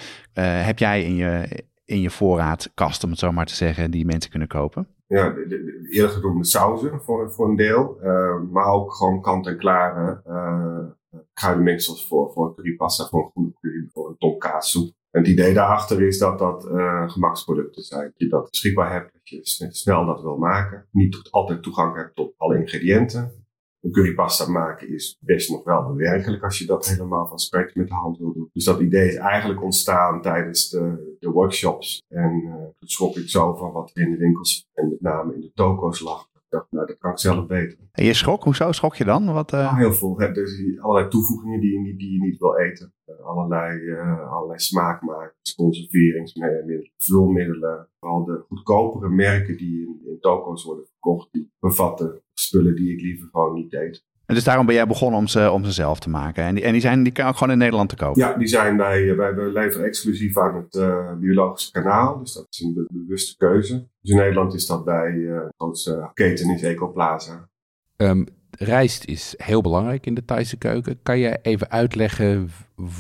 heb jij in je, in je voorraadkast, om het zo maar te zeggen, die mensen kunnen kopen? Ja, de, de, eerder genoemde sauzen voor, voor een deel. Uh, maar ook gewoon kant-en-klare uh, kruidenmengsels voor, voor currypasta, voor een groene curry, voor een tomkaassoep. En het idee daarachter is dat dat uh, gemaksproducten zijn. Dat je dat beschikbaar hebt, dat je snel dat wil maken. Niet altijd toegang hebt tot alle ingrediënten. Een currypasta maken is best nog wel bewerkelijk als je dat helemaal van scratch met de hand wil doen. Dus dat idee is eigenlijk ontstaan tijdens de, de workshops. En uh, toen schrok ik zo van wat er in de winkels en met name in de toko's lag. Ik dacht, nou, dat kan ik zelf beter. En je schrok? Hoezo schrok je dan? Wat, uh... nou, heel veel. Hè? Dus allerlei toevoegingen die je niet, die je niet wil eten. Uh, allerlei, allerlei smaakmakers, conserveringsmiddelen, vulmiddelen. Vooral de goedkopere merken die in, in toko's worden verkocht, die bevatten spullen die ik liever gewoon niet deed. En dus daarom ben jij begonnen om ze, om ze zelf te maken. En die, en die zijn die kan ook gewoon in Nederland te kopen? Ja, die zijn bij, bij we leveren exclusief aan het uh, biologische kanaal. Dus dat is een bewuste keuze. Dus in Nederland is dat bij uh, de grootste keten is Ecoplaza. Um, rijst is heel belangrijk in de Thaise keuken. Kan je even uitleggen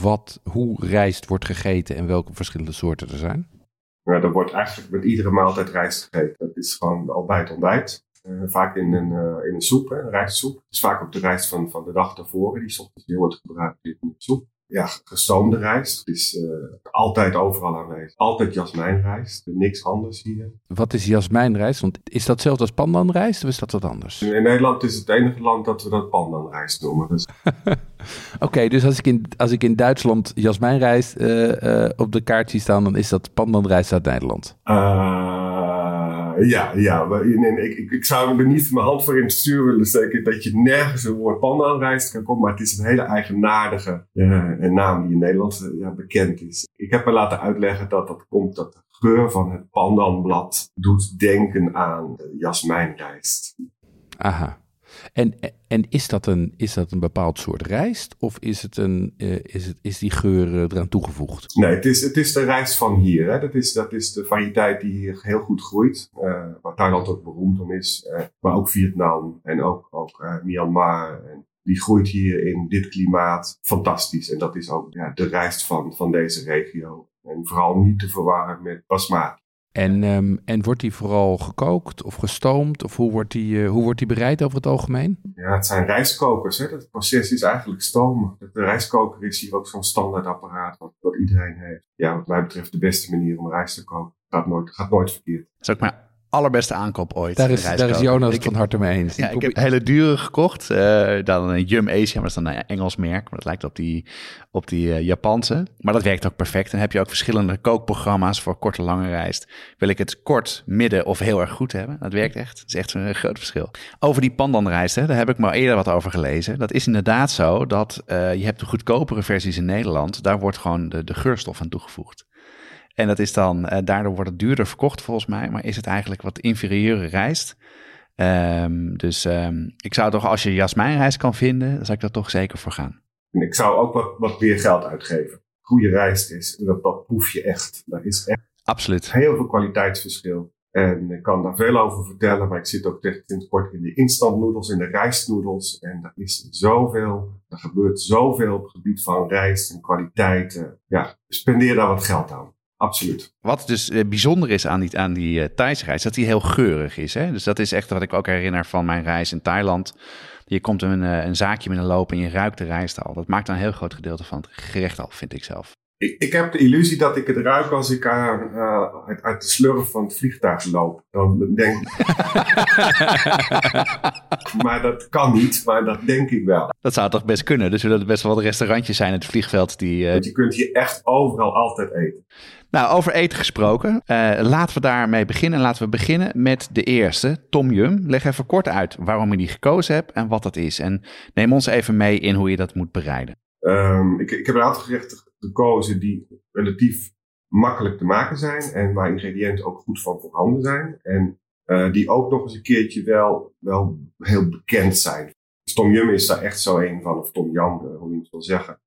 wat, hoe rijst wordt gegeten en welke verschillende soorten er zijn? Nou, er wordt eigenlijk met iedere maaltijd rijst gegeten. Dat is gewoon al bij het ontbijt. Uh, vaak in een, uh, in een soep, hè, een rijstsoep. Is vaak op de rijst van, van de dag daarvoor. Die ochtends weer wordt gebruikt in de soep. Ja, gestoomde rijst. Het is uh, altijd overal aanwezig. Altijd jasmijnrijst. Niks anders hier. Wat is jasmijnrijst? Want is dat hetzelfde als pandanrijst of is dat wat anders? In, in Nederland is het enige land dat we dat pandanrijst noemen. Dus. Oké, okay, dus als ik, in, als ik in Duitsland jasmijnrijst op de kaart zie staan, dan is dat pandanrijst uit Nederland? Ja, ja. Nee, ik, ik, zou er niet mijn hand voor in het stuur willen steken dat je nergens een woord pandanrijst kan komen. Maar het is een hele eigenaardige uh, naam die in Nederland ja, bekend is. Ik heb me laten uitleggen dat dat komt dat de geur van het pandanblad doet denken aan jasmijnrijst. Aha. En, en is, dat een, is dat een bepaald soort rijst of is, het een, uh, is, het, is die geur uh, eraan toegevoegd? Nee, het is, het is de rijst van hier. Hè. Dat, is, dat is de variëteit die hier heel goed groeit. Uh, waar Thailand ook beroemd om is. maar ook Vietnam en ook, ook Myanmar. En die groeit hier in dit klimaat fantastisch. En dat is ook ja, de rijst van, van deze regio. En vooral niet te verwarren met basmati. En, ehm, en wordt die vooral gekookt of gestoomd? Of hoe wordt die, eh, hoe wordt die bereid over het algemeen? Ja, het zijn rijstkokers. Hè? Het proces is eigenlijk stomen. De rijstkoker is hier ook zo'n standaard apparaat wat, wat iedereen heeft. Ja, wat mij betreft de beste manier om rijst te koken. Gaat nooit, gaat nooit verkeerd. Ook mijn allerbeste aankoop ooit. Daar is, daar is. Jonas het van harte mee eens. Ja, ik heb hele dure gekocht. eh, dan een Yum Asia, maar dat is dan een Engels merk. Maar dat lijkt op die, op die eh, Japanse. Maar dat werkt ook perfect. En dan heb je ook verschillende kookprogramma's voor korte, lange rijst. Wil ik het kort, midden of heel erg goed hebben? Dat werkt echt. Dat is echt een groot verschil. Over die pandanrijst, hè, daar heb ik maar eerder wat over gelezen. Dat is inderdaad zo dat eh, je hebt de goedkopere versies in Nederland. Daar wordt gewoon de, de geurstof aan toegevoegd. En dat is dan, eh, daardoor wordt het duurder verkocht volgens mij. Maar is het eigenlijk wat inferieure rijst. Ehm, dus ehm, ik zou toch, als je jasmijnrijst kan vinden, dan zou ik daar toch zeker voor gaan. En ik zou ook wat, wat meer geld uitgeven. Goede rijst is, dat, dat proef je echt. Daar is echt Absoluut. heel veel kwaliteitsverschil. En ik kan daar veel over vertellen, maar ik zit ook echt sinds kort in de instantnoedels, in de rijstnoedels. En er is zoveel, er gebeurt zoveel op het gebied van rijst en kwaliteiten. Ja, spendeer daar wat geld aan. Absoluut. Wat dus eh, bijzonder is aan die, aan die eh, dat die heel geurig is. Hè? Dus dat is echt wat ik ook herinner van mijn reis in Thailand. Je komt een, eh, een zaakje loop en je ruikt de rijst al. Dat maakt een heel groot gedeelte van het gerecht al, vind ik zelf. Ik, ik heb de illusie dat ik het ruik als ik aan, eh, uit, uit de slurf van het vliegtuig loop. Dan denk maar dat kan niet, maar dat denk ik wel. Dat zou toch best kunnen. Dus er zullen best wel wat restaurantjes zijn in het vliegveld die... eh, Want je kunt hier echt overal altijd eten. Nou, over eten gesproken. eh, laten we daarmee beginnen. Laten we beginnen met de eerste, Tom Yum. Leg even kort uit waarom je die gekozen hebt en wat dat is. En neem ons even mee in hoe je dat moet bereiden. Ehm, ik, ik heb een aantal gerechten gekozen die relatief makkelijk te maken zijn. En waar ingrediënten ook goed van voorhanden zijn. En eh, die ook nog eens een keertje wel, wel heel bekend zijn. Tom Yum is daar echt zo een van, of Tom Yam, eh, hoe je het wil zeggen.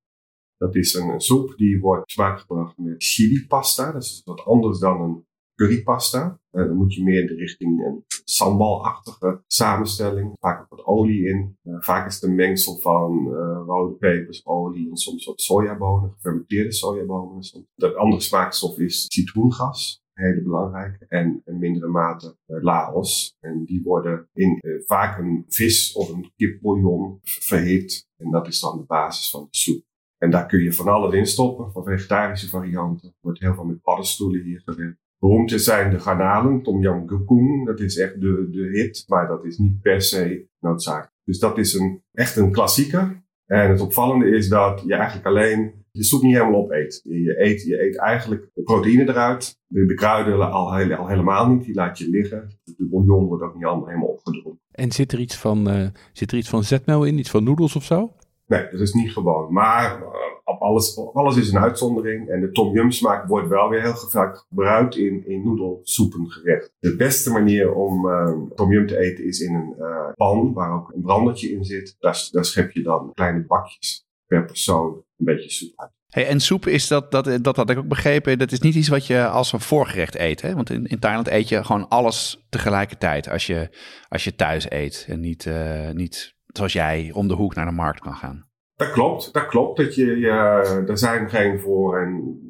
Dat is een, soep die wordt smaakgebracht met chili pasta. Dat is wat anders dan een currypasta. Eh, dan moet je meer in de richting een sambalachtige samenstelling. Vaak ook wat olie in. Eh, vaak is het een mengsel van eh, rode pepers, olie en soms wat sojabonen, gefermenteerde sojabonen. De andere smaakstof is citroengas. Hele belangrijke. En in mindere mate laos. En die worden in vaak een vis of een kipbouillon verhit. En dat is dan de basis van de soep. En daar kun je van alles in stoppen, van vegetarische varianten. Er wordt heel veel met paddenstoelen hier gewerkt. Beroemd zijn de garnalen, Tom Yam Goong, dat is echt de, de hit, maar dat is niet per se noodzakelijk. Dus dat is een, echt een klassieker. En het opvallende is dat je eigenlijk alleen je soep niet helemaal opeet. Je, eet, je eet eigenlijk de proteïne eruit, de, de kruiden al, al helemaal niet, die laat je liggen. De bouillon wordt ook niet allemaal helemaal opgedronken. En zit er iets van, eh, zit er iets van zetmeel in? Iets van noedels of zo? Nee, dat is niet gewoon. Maar eh, op alles, alles is een uitzondering. En de tom yum smaak wordt wel weer heel vaak gebruikt in, in noedelsoepengerecht. De beste manier om eh, tom yum te eten is in een eh, pan waar ook een brandertje in zit. Daar, schep je dan kleine bakjes per persoon een beetje soep uit. Hey, en soep is dat, dat, dat had ik ook begrepen, dat is niet iets wat je als een voorgerecht eet. Hè? Want in, in Thailand eet je gewoon alles tegelijkertijd als je, als je thuis eet. En niet, niet zoals jij om de hoek naar de markt kan gaan. Dat klopt, dat klopt. Dat je, je, er zijn geen voor- en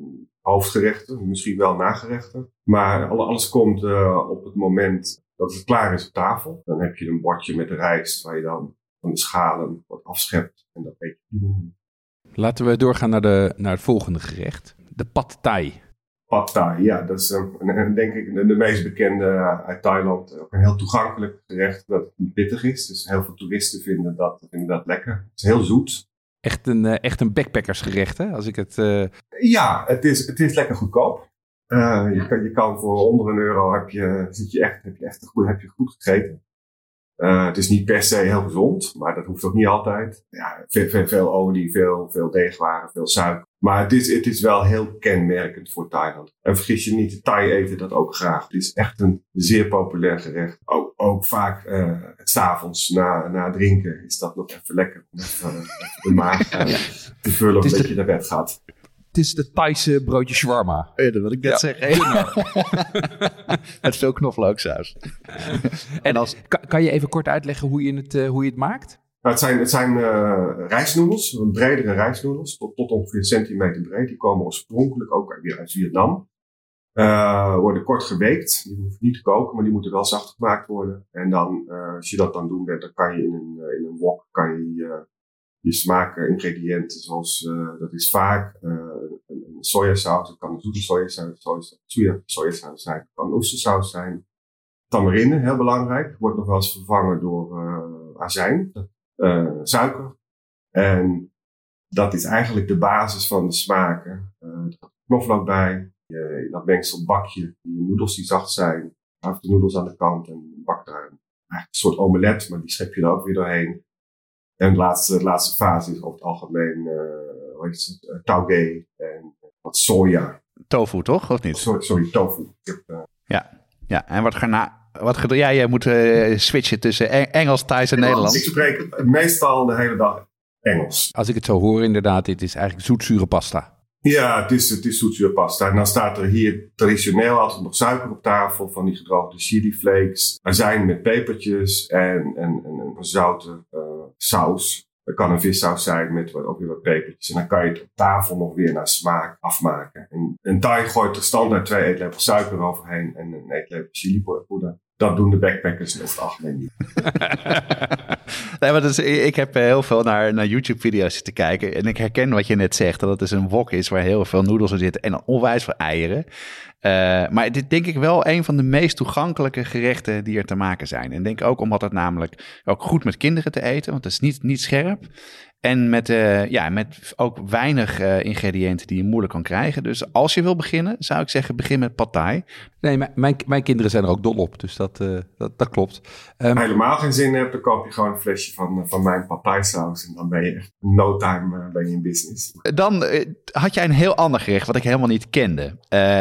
hoofdgerechten, misschien wel nagerechten. Maar alle- alles komt eh, op het moment dat het klaar is op tafel. Dan heb je een bordje met rijst waar je dan van de schalen wat afschept. En dat eet je. Laten we doorgaan naar, de, naar het volgende gerecht. De pad thai. Pad Thai, ja, dat is een- denk ik de, de meest bekende eh, uit Thailand. Ook een heel toegankelijk gerecht dat niet pittig is. Dus heel veel toeristen vinden dat, vinden dat lekker. Het is heel zoet. Echt een, eh, echt een backpackersgerecht, hè? Als ik het... eh, Ja, het is, het is lekker goedkoop. Je, kan, je kan voor onder een euro heb je, zit je echt, heb je echt goed, heb je goed gegeten. Eh, het is niet per se heel gezond, maar dat hoeft ook niet altijd. Ja, veel, veel, veel olie, veel, veel deegwaren, veel suiker. Maar het is, het is wel heel kenmerkend voor Thailand. En vergis je niet, de Thai eten dat ook graag. Het is echt een zeer populair gerecht. Ook, ook vaak uh, s'avonds na, na drinken is dat nog even lekker. Om even, uh, even de maag te vullen de- je naar bed gaat. Het is de Thaise broodje shawarma. Ja, dat wil ik net zeggen. Met veel knoflooksaus. En als, kan, kan je even kort uitleggen hoe je het, eh, hoe je het maakt? Nou, het zijn, het zijn uh, rijstnoedels, bredere rijstnoedels, tot, tot ongeveer een centimeter breed. Die komen oorspronkelijk ook weer uit Vietnam. Uh, worden kort geweekt. Die hoeven niet te koken, maar die moeten wel zacht gemaakt worden. En dan, uh, als je dat dan doen bent, dan kan je in een, in een wok kan je je smaakingrediënten, zoals dat is vaak een, een sojasaus, het kan een sojasaus, soja, sojasaus zijn, het kan oestersaus zijn. Tamarinde, heel belangrijk, wordt nog wel eens vervangen door azijn, suiker. En dat is eigenlijk de basis van de smaken. er gaat knoflook bij, in dat mengsel bak je die noedels die zacht zijn, haal de noedels aan de kant en bak daar een, een soort omelet, maar die schep je er ook weer doorheen. En de laatste, de laatste fase is over het algemeen, uh, hoe heet het, uh, tauge en wat soja. Tofu, toch? Of niet? Sorry, sorry tofu. Heb, uh, ja, ja, en wat garna wat ga jij? Jij moet uh, switchen tussen Engels, Thais en Nederlands. Ik spreek meestal de hele dag Engels. Als ik het zo hoor, inderdaad, dit is eigenlijk zoetzure pasta. Ja, het is, het is zoetzuurpasta. En dan staat er hier traditioneel altijd nog suiker op tafel van die gedroogde chili flakes. Azijn met pepertjes en, en, en een zoute uh, saus. Dat kan een vissaus zijn met ook weer wat pepertjes. En dan kan je het op tafel nog weer naar smaak afmaken. En een Thai gooit er standaard twee eetlepels suiker overheen en een eetlepel chilipoeder. Dat doen de backpackers over het niet. nee, maar dus, ik heb heel veel naar, naar YouTube-video's te kijken. En ik herken wat je net zegt. Dat het dus een wok is waar heel veel noedels in zitten. En onwijs veel eieren. Uh, maar dit denk ik wel een van de meest toegankelijke gerechten die er te maken zijn. En denk ook omdat het namelijk ook goed met kinderen te eten. Want het is niet, niet scherp. En met, uh, ja, met ook weinig uh, ingrediënten die je moeilijk kan krijgen. Dus als je wil beginnen, zou ik zeggen, begin met pad thai. Nee, mijn, mijn kinderen zijn er ook dol op, dus dat, uh, dat, dat klopt. Um, helemaal geen zin hebt, dan koop je gewoon een flesje van, van mijn pad thai saus. En dan ben je echt no time ben je in business. Dan had jij een heel ander gerecht wat ik helemaal niet kende.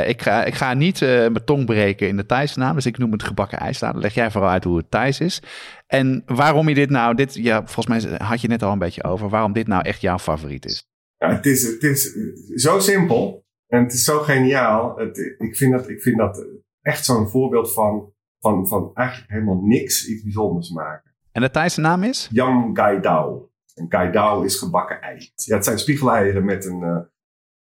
ik, ga, ik ga niet mijn tong breken in de Thaise naam, dus ik noem het gebakken ijslaat. Leg jij vooral uit hoe het Thais is. En waarom je dit nou, dit, ja, volgens mij had je net al een beetje over, waarom dit nou echt jouw favoriet is. Ja, het is, het is zo simpel en het is zo geniaal. Het, ik, vind dat, ik vind dat echt zo'n voorbeeld van, van, van eigenlijk helemaal niks iets bijzonders maken. En de Thaise naam is? Yam Gai Dao. En Gai Dao is gebakken ei. Ja, het zijn spiegeleieren met een, uh,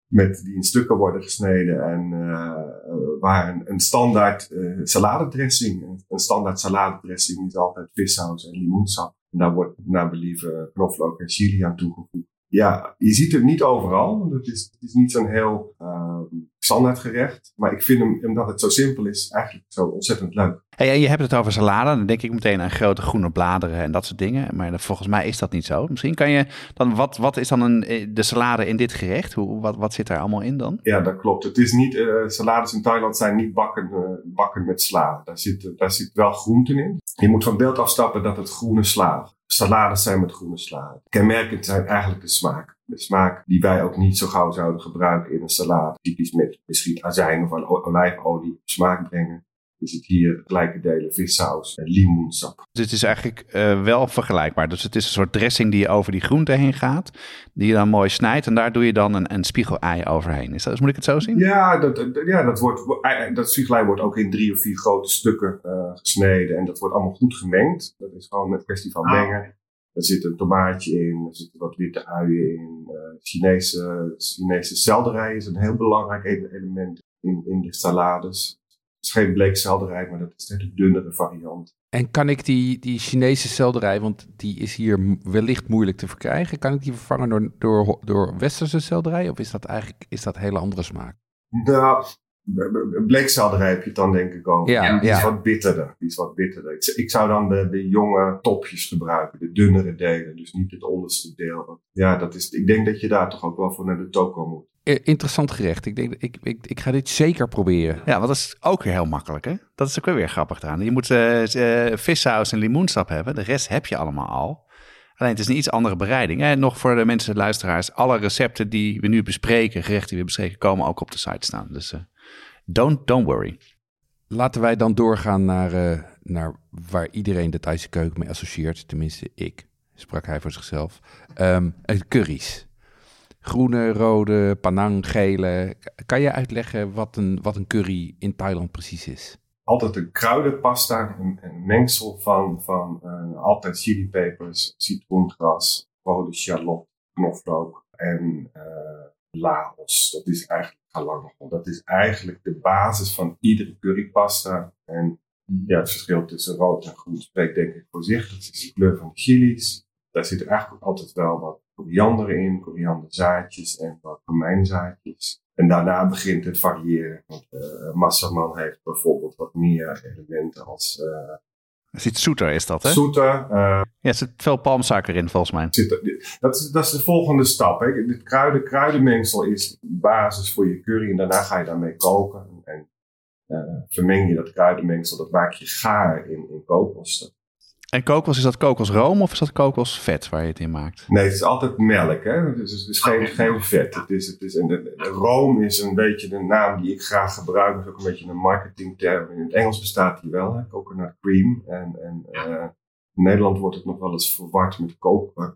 met, die in stukken worden gesneden en uh, waar een, een standaard uh, saladedressing, een standaard saladedressing is altijd vissaus en limoensap. En daar wordt naar believen knoflook en chili aan toegevoegd. Ja, je ziet hem niet overal, het is, het is niet zo'n heel uh, standaard gerecht. Maar ik vind hem, omdat het zo simpel is, eigenlijk zo ontzettend leuk. Hey, je hebt het over salade. Dan denk ik meteen aan grote groene bladeren en dat soort dingen. Maar volgens mij is dat niet zo. Misschien kan je dan, wat, wat is dan een, eh, de salade in dit gerecht? Hoe, wat, wat zit daar allemaal in dan? Ja, dat klopt. Het is niet, uh, salades in Thailand zijn niet bakken, uh, bakken met sla. Daar zit, daar zit wel groenten in. Je moet van beeld afstappen dat het groene sla salades zijn met groene sla. Kenmerkend zijn eigenlijk de smaak. De smaak die wij ook niet zo gauw zouden gebruiken in een salade. Typisch met misschien azijn of olijfolie smaak brengen is het hier gelijke delen vissaus en limoensap. Dus het is eigenlijk uh, wel vergelijkbaar. Dus het is een soort dressing die over die groente heen gaat, die je dan mooi snijdt en daar doe je dan een, een spiegelei overheen. Is dat, moet ik het zo zien? Ja, dat, ja dat, wordt, dat spiegelei wordt ook in drie of vier grote stukken uh, gesneden en dat wordt allemaal goed gemengd. Dat is gewoon een kwestie van ah. mengen. Er zit een tomaatje in, er zitten wat witte uien in. Uh, Chinese, Chinese selderij is een heel belangrijk element in, in de salades is geen bleekselderij, maar dat is de dunnere variant. En kan ik die, die Chinese selderij, want die is hier wellicht moeilijk te verkrijgen, kan ik die vervangen door, door, door westerse selderij? Of is dat eigenlijk is dat een hele andere smaak? Nou, bleekselderij heb je het dan denk ik ook. Ja, die is wat bitterder. Die is wat bitterder. Ik, ik, zou dan de, de jonge topjes gebruiken, de dunnere delen, dus niet het onderste deel. Ja, dat is, ik denk dat je daar toch ook wel voor naar de toko moet. Eh, interessant gerecht. Ik, denk, ik, ik, ik ga dit zeker proberen. Ja, want dat is ook weer heel makkelijk, hè? Dat is ook weer, weer grappig eraan. Je moet uh, uh, vissaus en limoensap hebben. De rest heb je allemaal al. Alleen het is een iets andere bereiding. En nog voor de mensen, luisteraars, alle recepten die we nu bespreken, gerechten die we bespreken, komen ook op de site staan. Dus uh, don't, don't worry. Laten wij dan doorgaan naar, naar waar iedereen de Thaise keuken mee associeert. Tenminste, ik, sprak hij voor zichzelf. Um, curry's. Groene, rode, panang, gele. Kan je uitleggen wat een, wat een curry in Thailand precies is? Altijd een kruidenpasta, een, een mengsel van, van uh, altijd chilipepers, citroengras, rode shallot, knoflook en uh, Laos. Dat is eigenlijk galangal. Dat is eigenlijk de basis van iedere currypasta. En ja, het verschil tussen rood en groen spreekt denk ik voor zich. Dat is de kleur van de chilies. Daar zit er eigenlijk ook altijd wel wat koriander in, korianderzaadjes en wat romijnzaadjes. En daarna begint het variëren. Want uh, Massaman heeft bijvoorbeeld wat meer elementen als... Uh, dat is iets zoeter, is dat, hè? Zoeter. Uh, ja, er zit veel palmsuiker in, volgens mij. Zit dat, is, dat is de volgende stap. Hè. Het kruiden, kruidenmengsel is basis voor je curry en daarna ga je daarmee koken. En vermeng je dat kruidenmengsel, dat maak je gaar in, in kokos. En kokos, is dat kokosroom of is dat kokosvet waar je het in maakt? Nee, het is altijd melk. Hè? Dus het is geen, geen vet. Het is, het is, en de, room is een beetje de naam die ik graag gebruik. Dat is ook een beetje een marketingterm. In het Engels bestaat die wel, hè? coconut cream. En, en uh, in Nederland wordt het nog wel eens verward met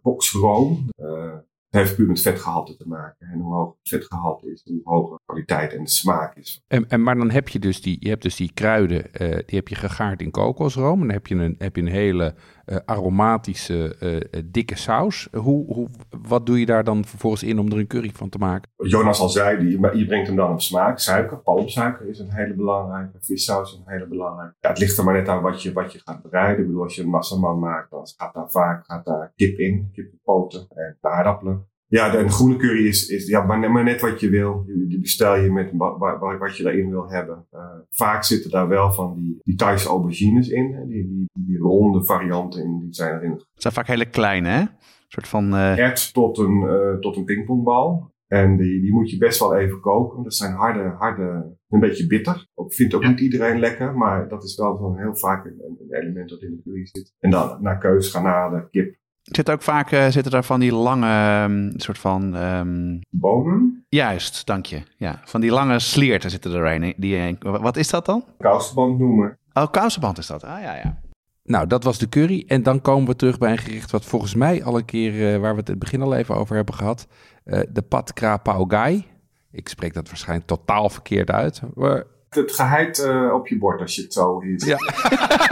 koksroom. Uh, het heeft puur met vetgehalte te maken. En hoe hoger het vetgehalte is, hoe hoger de kwaliteit en de smaak is. En, en, maar dan heb je dus die, je hebt dus die kruiden, uh, die heb je gegaard in kokosroom. En dan heb je een, heb je een hele uh, aromatische, uh, dikke saus. Hoe, hoe, wat doe je daar dan vervolgens in om er een curry van te maken? Jonas al zei, je brengt hem dan op smaak. Suiker, palmsuiker is een hele belangrijke. Vissaus is een hele belangrijke. Ja, het ligt er maar net aan wat je, wat je gaat bereiden. Ik bedoel, als je een massaman maakt, dan gaat daar vaak gaat daar kip in. Kippenpoten en aardappelen. Ja, de, groene curry is, is ja, maar, maar, net wat je wil. Die bestel je met wat, wat, wat je daarin wil hebben. Uh, vaak zitten daar wel van die, die Thaise aubergines in. Hè? Die, die, die ronde varianten in, die zijn erin. Het zijn vaak hele kleine, hè? Een soort van... Uh... Ert tot een, uh, tot een pingpongbal. En die, die moet je best wel even koken. Dat zijn harde, harde, een beetje bitter. Ook, vindt ook ja. niet iedereen lekker, maar dat is wel van heel vaak een, een element dat in de curry zit. En dan naar keus, garnalen, kip, Zit ook vaak uh, zitten daar van die lange um, soort van. Um... Bonen? Juist, dank je. Ja, van die lange slierten zitten erin. Die, wat is dat dan? Kousenband noemen. Oh, kousenband is dat. Ah ja, ja. Nou, dat was de curry. En dan komen we terug bij een gericht wat volgens mij al een keer, uh, waar we het in het begin al even over hebben gehad. Uh, de pad kra pao gai. Ik spreek dat waarschijnlijk totaal verkeerd uit. Maar het geheid uh, op je bord als je het zo is. Ja.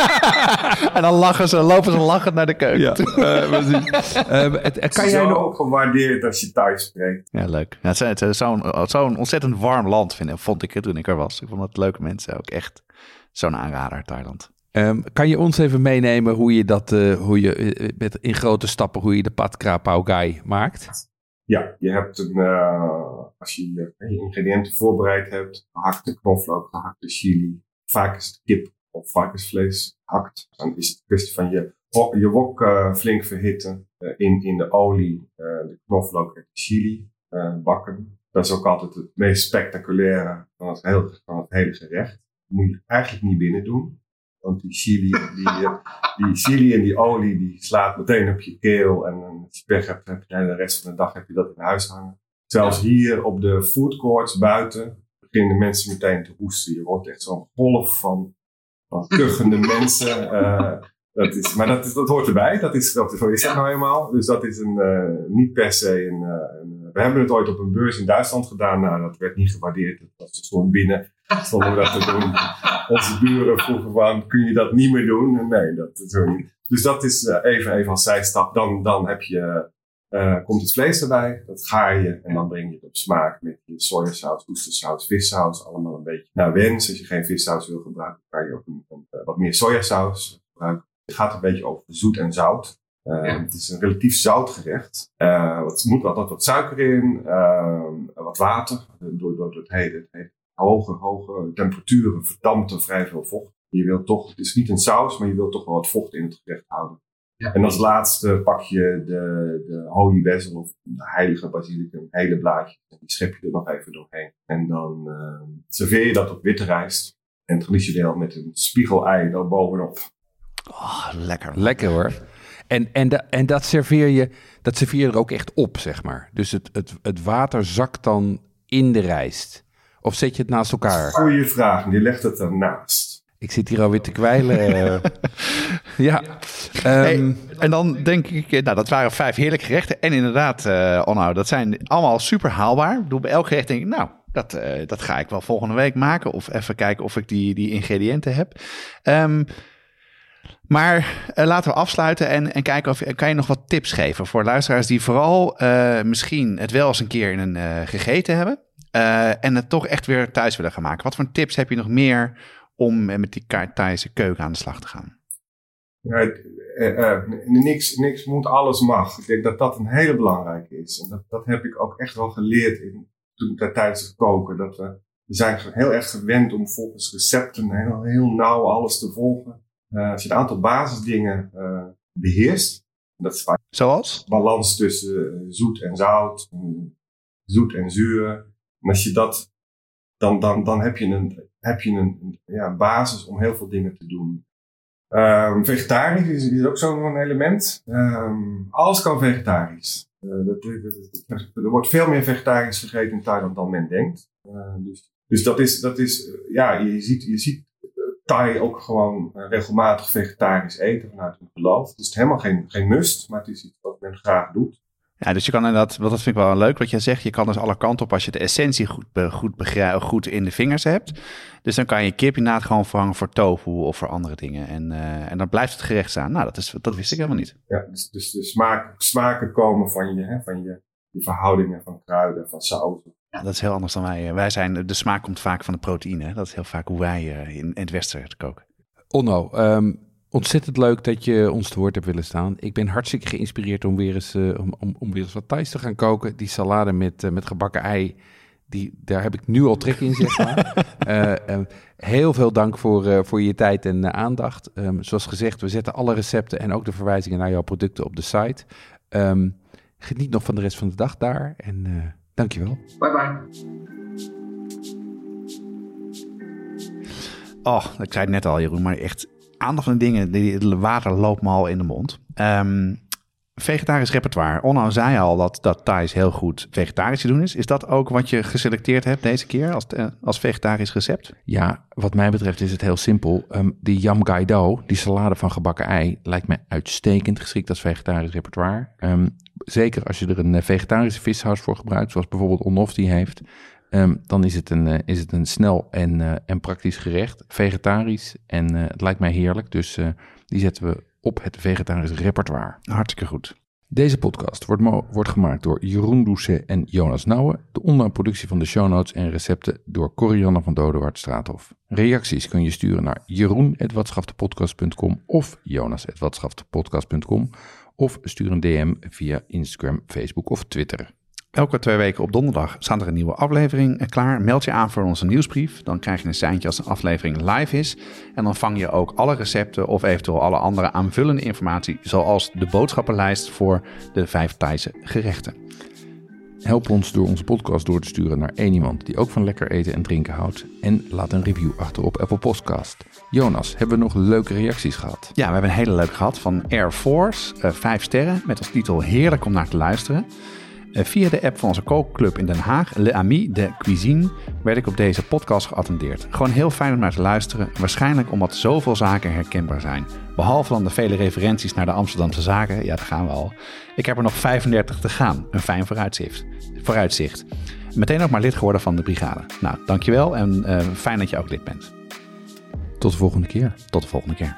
en dan lachen ze, lopen ze lachend naar de keuken. Ja, uh, uh, het, het, kan jij nog gewaardeerd als je thuis spreekt. Ja, leuk. Ja, het is zo'n zo'n ontzettend warm land, vind, vond ik het toen ik er was. Ik vond het leuke mensen ook echt zo'n aanrader, Thailand. Um, kan je ons even meenemen hoe je dat, hoe je met, in grote stappen, hoe je de pad krapau gai maakt? Ja, je hebt een, uh, als je je, je ingrediënten voorbereid hebt, gehakte knoflook, gehakte chili, vaak is het kip of varkensvlees gehakt. Dan is het kwestie van je, je wok uh, flink verhitten, in, in de olie, de knoflook en de chili bakken. Dat is ook altijd het meest spectaculaire van het, hele, van het hele gerecht. Dat moet je eigenlijk niet binnen doen. Want die chili, die, eh, die chili en die olie, die slaat meteen op je keel. En als je pech hebt, heb je de rest van de dag heb je dat in huis hangen. Zelfs hier op de food courts buiten beginnen mensen meteen te hoesten. Je wordt echt zo'n golf van, van kuchende mensen. Uh, dat is, maar dat, is, dat hoort erbij. Dat is, dat is, zo is dat nou eenmaal. Dus dat is een, uh, niet per se een, uh, een, We hebben het ooit op een beurs in Duitsland gedaan. Nou, dat werd niet gewaardeerd. Dat was stond binnen. Stonden we dat te doen. Onze buren vroegen van, kun je dat niet meer doen? Nee, dat zo niet. Dus dat is uh, even, even als zijstap. Dan, dan heb je, komt het vlees erbij. Dat gaar je. En dan breng je het op smaak met je sojasaus, oestersaus, vissaus. Allemaal een beetje naar wens. Als je geen vissaus wil gebruiken, kan je ook een, een, wat meer sojasaus gebruiken. Het gaat een beetje over zoet en zout. Uh, ja. Het is een relatief zout gerecht. Uh, er moet altijd wat suiker in, uh, wat water. Door, door het hele, het hele hoge, hoge temperaturen verdampt er vrij veel vocht. Je wilt toch, het is niet een saus, maar je wilt toch wel wat vocht in het gerecht houden. Ja. En als laatste pak je de, de holy basil of de heilige basilicum, hele blaadje. En die schep je er nog even doorheen. En dan serveer je dat op witte rijst. En traditioneel met een spiegelei daar bovenop. Oh, lekker. Lekker hoor. En, en, de, en dat serveer je, dat serveer je er ook echt op, zeg maar. Dus het, het, het water zakt dan in de rijst. Of zet je het naast elkaar? Goeie vraag, die legt het ernaast. Ik zit hier alweer te kwijlen. ja. Um, en dan denk ik, nou dat waren vijf heerlijke gerechten. En inderdaad, uh, Onno, dat zijn allemaal super haalbaar. Ik bedoel, bij elk gerecht denk ik, nou, dat, uh, dat ga ik wel volgende week maken. Of even kijken of ik die, die ingrediënten heb. Um, Maar eh, laten we afsluiten en, en kijken of kan je nog wat tips geven voor luisteraars die vooral eh, misschien het wel eens een keer in een eh, gegeten hebben en het toch echt weer thuis willen gaan maken. Wat voor tips heb je nog meer om met die Thaise keuken aan de slag te gaan? Ja, niks, niks moet, alles mag. Ik denk dat dat een hele belangrijke is. En dat, dat heb ik ook echt wel geleerd in, toen tijdens het koken. Dat we, we zijn heel erg gewend om volgens recepten heel, heel nauw alles te volgen. Uh, als je een aantal basisdingen beheerst, dat is Zoals? balans tussen zoet en zout, zoet en zuur. En als je dat, dan, dan, dan heb je een, heb je een ja, basis om heel veel dingen te doen. Um, vegetarisch is, ook zo'n element. Um, alles kan vegetarisch. Dat, er wordt veel meer vegetarisch gegeten in Thailand dan men denkt. dus, dus dat is, dat is ja, je ziet, je ziet Thai ook gewoon eh, regelmatig vegetarisch eten vanuit hun geloof. Het is helemaal geen, geen must, maar het is iets wat men graag doet. Ja, dus je kan inderdaad, dat vind ik wel leuk wat jij zegt. Je kan dus alle kanten op als je de essentie goed, goed, goed in de vingers hebt. Dus dan kan je kip inderdaad gewoon vervangen voor tofu of voor andere dingen. En, uh, en dan blijft het gerecht staan. Nou, dat, is, dat wist ik helemaal niet. Ja, dus, dus de smaak, smaken komen van je, hè, van je, je verhoudingen van kruiden, van saus. Ja, dat is heel anders dan wij. Wij zijn, de smaak komt vaak van de proteïne. Dat is heel vaak hoe wij uh, in, in, het Westen koken. Onno, um, ontzettend leuk dat je ons te woord hebt willen staan. Ik ben hartstikke geïnspireerd om weer eens, uh, om, om, om, weer eens wat Thais te gaan koken. Die salade met, uh, met gebakken ei, die, daar heb ik nu al trek in, zeg maar. um, heel veel dank voor, voor je tijd en aandacht. Um, zoals gezegd, we zetten alle recepten en ook de verwijzingen naar jouw producten op de site. geniet nog van de rest van de dag daar en... Dankjewel. Bye bye. Oh, ik zei het net al, Jeroen, maar echt aandacht van de dingen. Het water loopt me al in de mond. Um, vegetarisch repertoire. Onno zei al dat, dat Thais heel goed vegetarisch te doen is. Is dat ook wat je geselecteerd hebt deze keer als, eh, als vegetarisch recept? Ja, wat mij betreft is het heel simpel. Um, die yam gai do, die salade van gebakken ei, lijkt mij uitstekend geschikt als vegetarisch repertoire. Um, zeker als je er een eh, vegetarische vissaus voor gebruikt, zoals bijvoorbeeld Onof die heeft. Um, dan is het een, uh, is het een snel en, uh, en praktisch gerecht. Vegetarisch en uh, het lijkt mij heerlijk. Dus die zetten we op het vegetarisch repertoire. Hartstikke goed. Deze podcast wordt, wordt gemaakt door Jeroen Doucet en Jonas Nouwen. De online productie van de show notes en recepten door Corianne van Dodewart Straathof. Reacties kun je sturen naar jeroen.watschaftepodcast.com of jonas.watschaftepodcast.com of stuur een DM via Instagram, Facebook of Twitter. Elke twee weken op donderdag staat er een nieuwe aflevering klaar. Meld je aan voor onze nieuwsbrief. Dan krijg je een seintje als een aflevering live is. En dan vang je ook alle recepten of eventueel alle andere aanvullende informatie, zoals de boodschappenlijst voor de vijf Thaise gerechten. Help ons door onze podcast door te sturen naar één iemand die ook van lekker eten en drinken houdt. En laat een review achter op Apple Podcast. Jonas, hebben we nog leuke reacties gehad? Ja, we hebben een hele leuke gehad van Air Force. Uh, vijf sterren met als titel Heerlijk om naar te luisteren. Eh, via de app van onze kookclub in Den Haag, Le Ami de Cuisine, werd ik op deze podcast geattendeerd. Gewoon heel fijn om naar te luisteren, waarschijnlijk omdat zoveel zaken herkenbaar zijn. Behalve dan de vele referenties naar de Amsterdamse zaken, ja, daar gaan we al. Ik heb er nog 35 te gaan, een fijn vooruitzicht. vooruitzicht. Meteen ook maar lid geworden van de brigade. Nou, dankjewel en uh, fijn dat je ook lid bent. Tot de volgende keer. Tot de volgende keer.